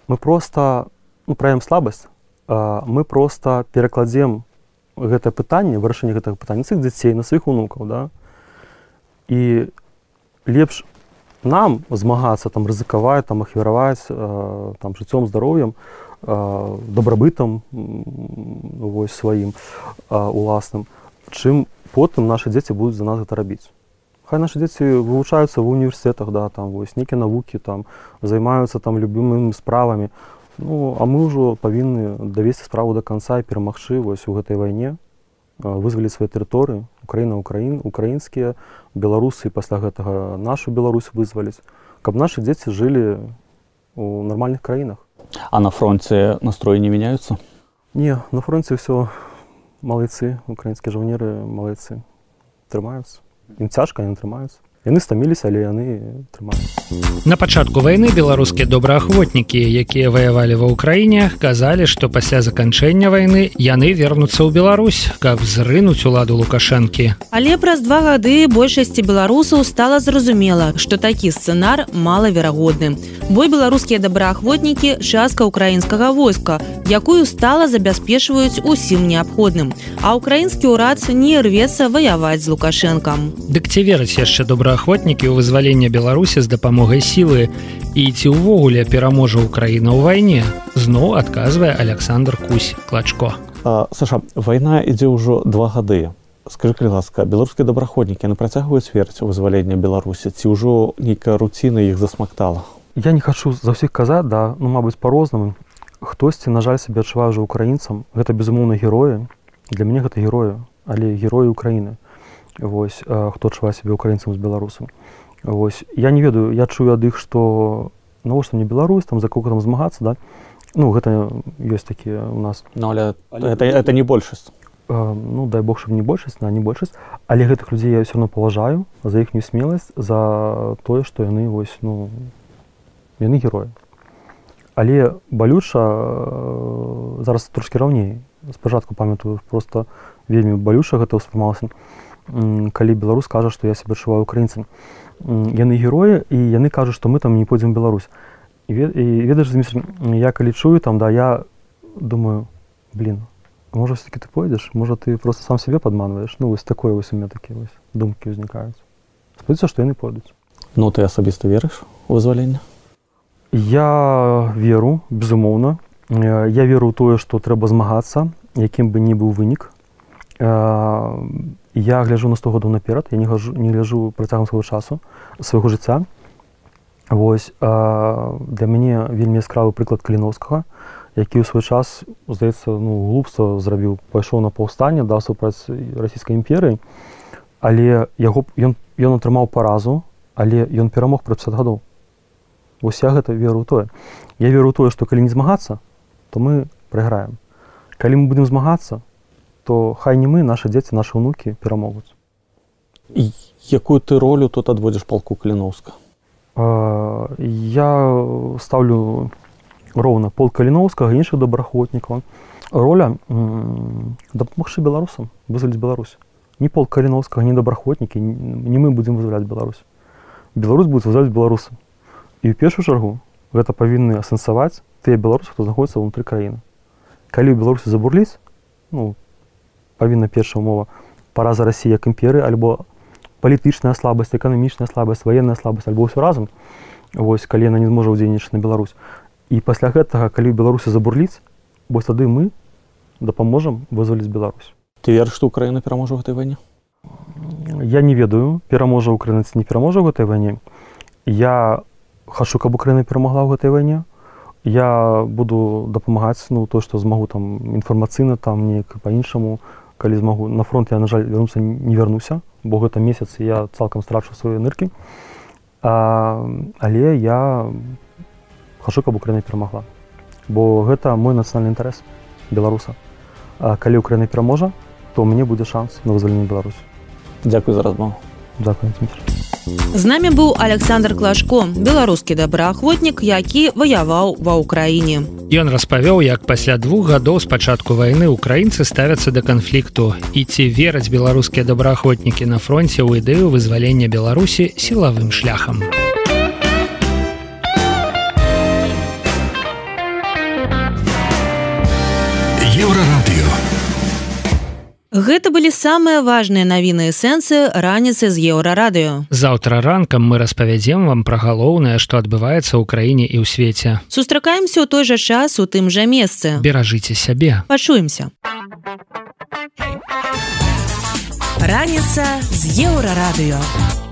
мы просто ну, праем слабасць э, мы просто перакладзем гэтае пытанне вырашэнне гэтага пытання цых дзяцей на сваіх унукаў да. І лепш нам змагацца там рызыкаваць там ахвяраваць э, там жыццём здароўем э, дабрабытам вось сваім э, уласным. Чым потым нашы дзеці будуць за нас гэта рабіць. Хай нашы дзеці вывучаюцца ва універсітэтах да там вось нейкія навукі там займаюцца там любымымі справамі. Ну а мы ўжо павінны давесці справу да канца і перамагчы вось у гэтай вайне вызваліць свае тэрыторыі украіна украін украінскія беларусы пасля гэтага нашу Беларусь вызваліць каб нашы дзеці жылі у нармальных краінах. А на фронте настроі не мяняются не на фронте ўсё малайцы украінскія жаўнеры малайцы трымаюцца. Ім цяжка не трымаюцца яны стаміліся але яны трымаюць на пачатку вайны беларускія добраахвотнікі якія ваявалі ва ўкраіне казалі што пасля заканчэння вайны яны вернуцца ў Беларусь каб зрынуць уладу лукашэнкі. Але праз два гады большасці беларусаў стала зразумела што такі сцэнар малаверагодны. Бой беларускія добраахвотнікі частка украінскага войска якую стала забяспечваюць усім неабходным. А украінскі ўрад не рвецца ваяваць з лукашэнкам. Дык ці верыць яшчэ добра добраахвотнікі ў вызвалення беларусі з дапамогай сілы. І ці ўвогуле пераможа ўкраіна ў вайне? Зноў адказвае александр кусь клачко. Саша вайна ідзе ўжо два гады. Скажи калі ласка беларускія добраходнікі на працягваюць верць у вызваленне беларусі? Ці ўжо нейкая руціна іх засмактала? Я не хачу за ўсіх казаць да ну мабыць по-рознаму хтосьці на жаль сабе адчуваю уже украінцам. Гэта безумоўна героі. Для мяне гэта героя але героі украіны вось хто адчувае сябе украінцам з беларусам. Вось я не ведаю я чую ад іх што навошта мне беларусь там за коку там змагацца да? Ну гэта ёсць такія у нас. Ну, але это, это не большасць. Ну дай бог чтобы не большасць на не большасць. Але гэтых людзей я все равно паважаю за іхнюю смеласць за тое што яны вось ну яны героі. Але балюча зараз трошки раўней. Спачатку памятаю просто вельмі балюша гэта ўспрымалася калі беларус кажа што я себе адчуваю украінцам. Яны героі і яны кажуць што мы там не пойдзем Беларусь. І ведаеш я калі чую там да я думаю блин можа все-таки ты пойдзеш? Можа ты просто сам себе падманваеш? Ну вось такое вось у меня такія вось думкі ўзнікаюць. Спадзяцца што яны пойдуць. Ну ты асабіста верыш вызваленне? Я веру безумоўна. Я веру ў тое што трэба змагацца якім бы ні быў вынік. Я гляжу на 100 годаў наперад я не гажу не ляжу працягам свайго часу свайго жыцця. Вось для мяне вельмі яскравы прыклад каліновскага які ў свой час здаецца ну глупства зрабіў пайшоў на паўстанне даў супраць расійскай імперыі. Але яго ён ён атрымаў паразу але ён перамог пра 50 гадоў. Вось я гэта веру тое. Я веру тое што калі не змагацца то мы прайграем. Калі мы будемм змагацца то хай не мы наши дзеці наши ўнукі перамогуць якую ты ролю тут адводзіш палку каліновска я ставлю роўна пол каліновскага іншых добраахвотнікаў роля дапамагчы беларусам вызваліць Беларусь. Не пол каліновскага не добраахвотнікі не мы будзем вызваляць Беларусь. Беларусь будет вызваляць беларусам і ў першую чаргу гэта павінны асэнсаваць тыя беларусы хто знаходіцца ўнутры краіны калі ў беларусі забурліць ну павінна першая умова параза рассіі як імперы альбо палітычная слабасць эканамічная слабасць военная слабасць альбо ўсё разам. Вось калі яна не зможа ўдзейнічаць на Беларусь. І пасля гэтага калі беларусы забурліць бо тады мы дапаможам вызваліць Беларусь. Ты верш што Украіна пераможа гэтай вайне? Я не ведаю пераможа украінец не пераможа гэтай вайне. Я хачу каб Украіна перамагла ў гэтай вайне. Я буду дапамагаць ну то што змагу там інфармацыйна там неяк па-іншаму калі змагу на фронт я на жаль вярнуцца не вярнуся бо гэта месяц я цалкам страчу свае ныркі. Але я хачу каб украіна перамагла бо гэта мой нацыянальны інтарэс беларуса. А калі украіна пераможа то мне будзе шанс на вызваленне беларусь дзякую за размову дзякую з намі быў александр клашко беларускі добраахвотнік які ваяваў ва ўкраіне ён распавёў як пасля двух гадоў з пачатку вайны украінцы ставяцца да канфлікту. І ці вераць беларускія добраахвотнікі на фронте ў ідэю вызвалення беларусі сілавым шляхам Гэта былі самыя важныя навіны эсэнсы раніцы з еўрарадыё. Заўтра ранкам мы распавядзем вам пра галоўнае, што адбываецца ў краіне і ў свеце. Сустракаемся ў той жа час у тым жа месцы. Беражыце сябе. Пачуемся. Раніца з еўрарадыё.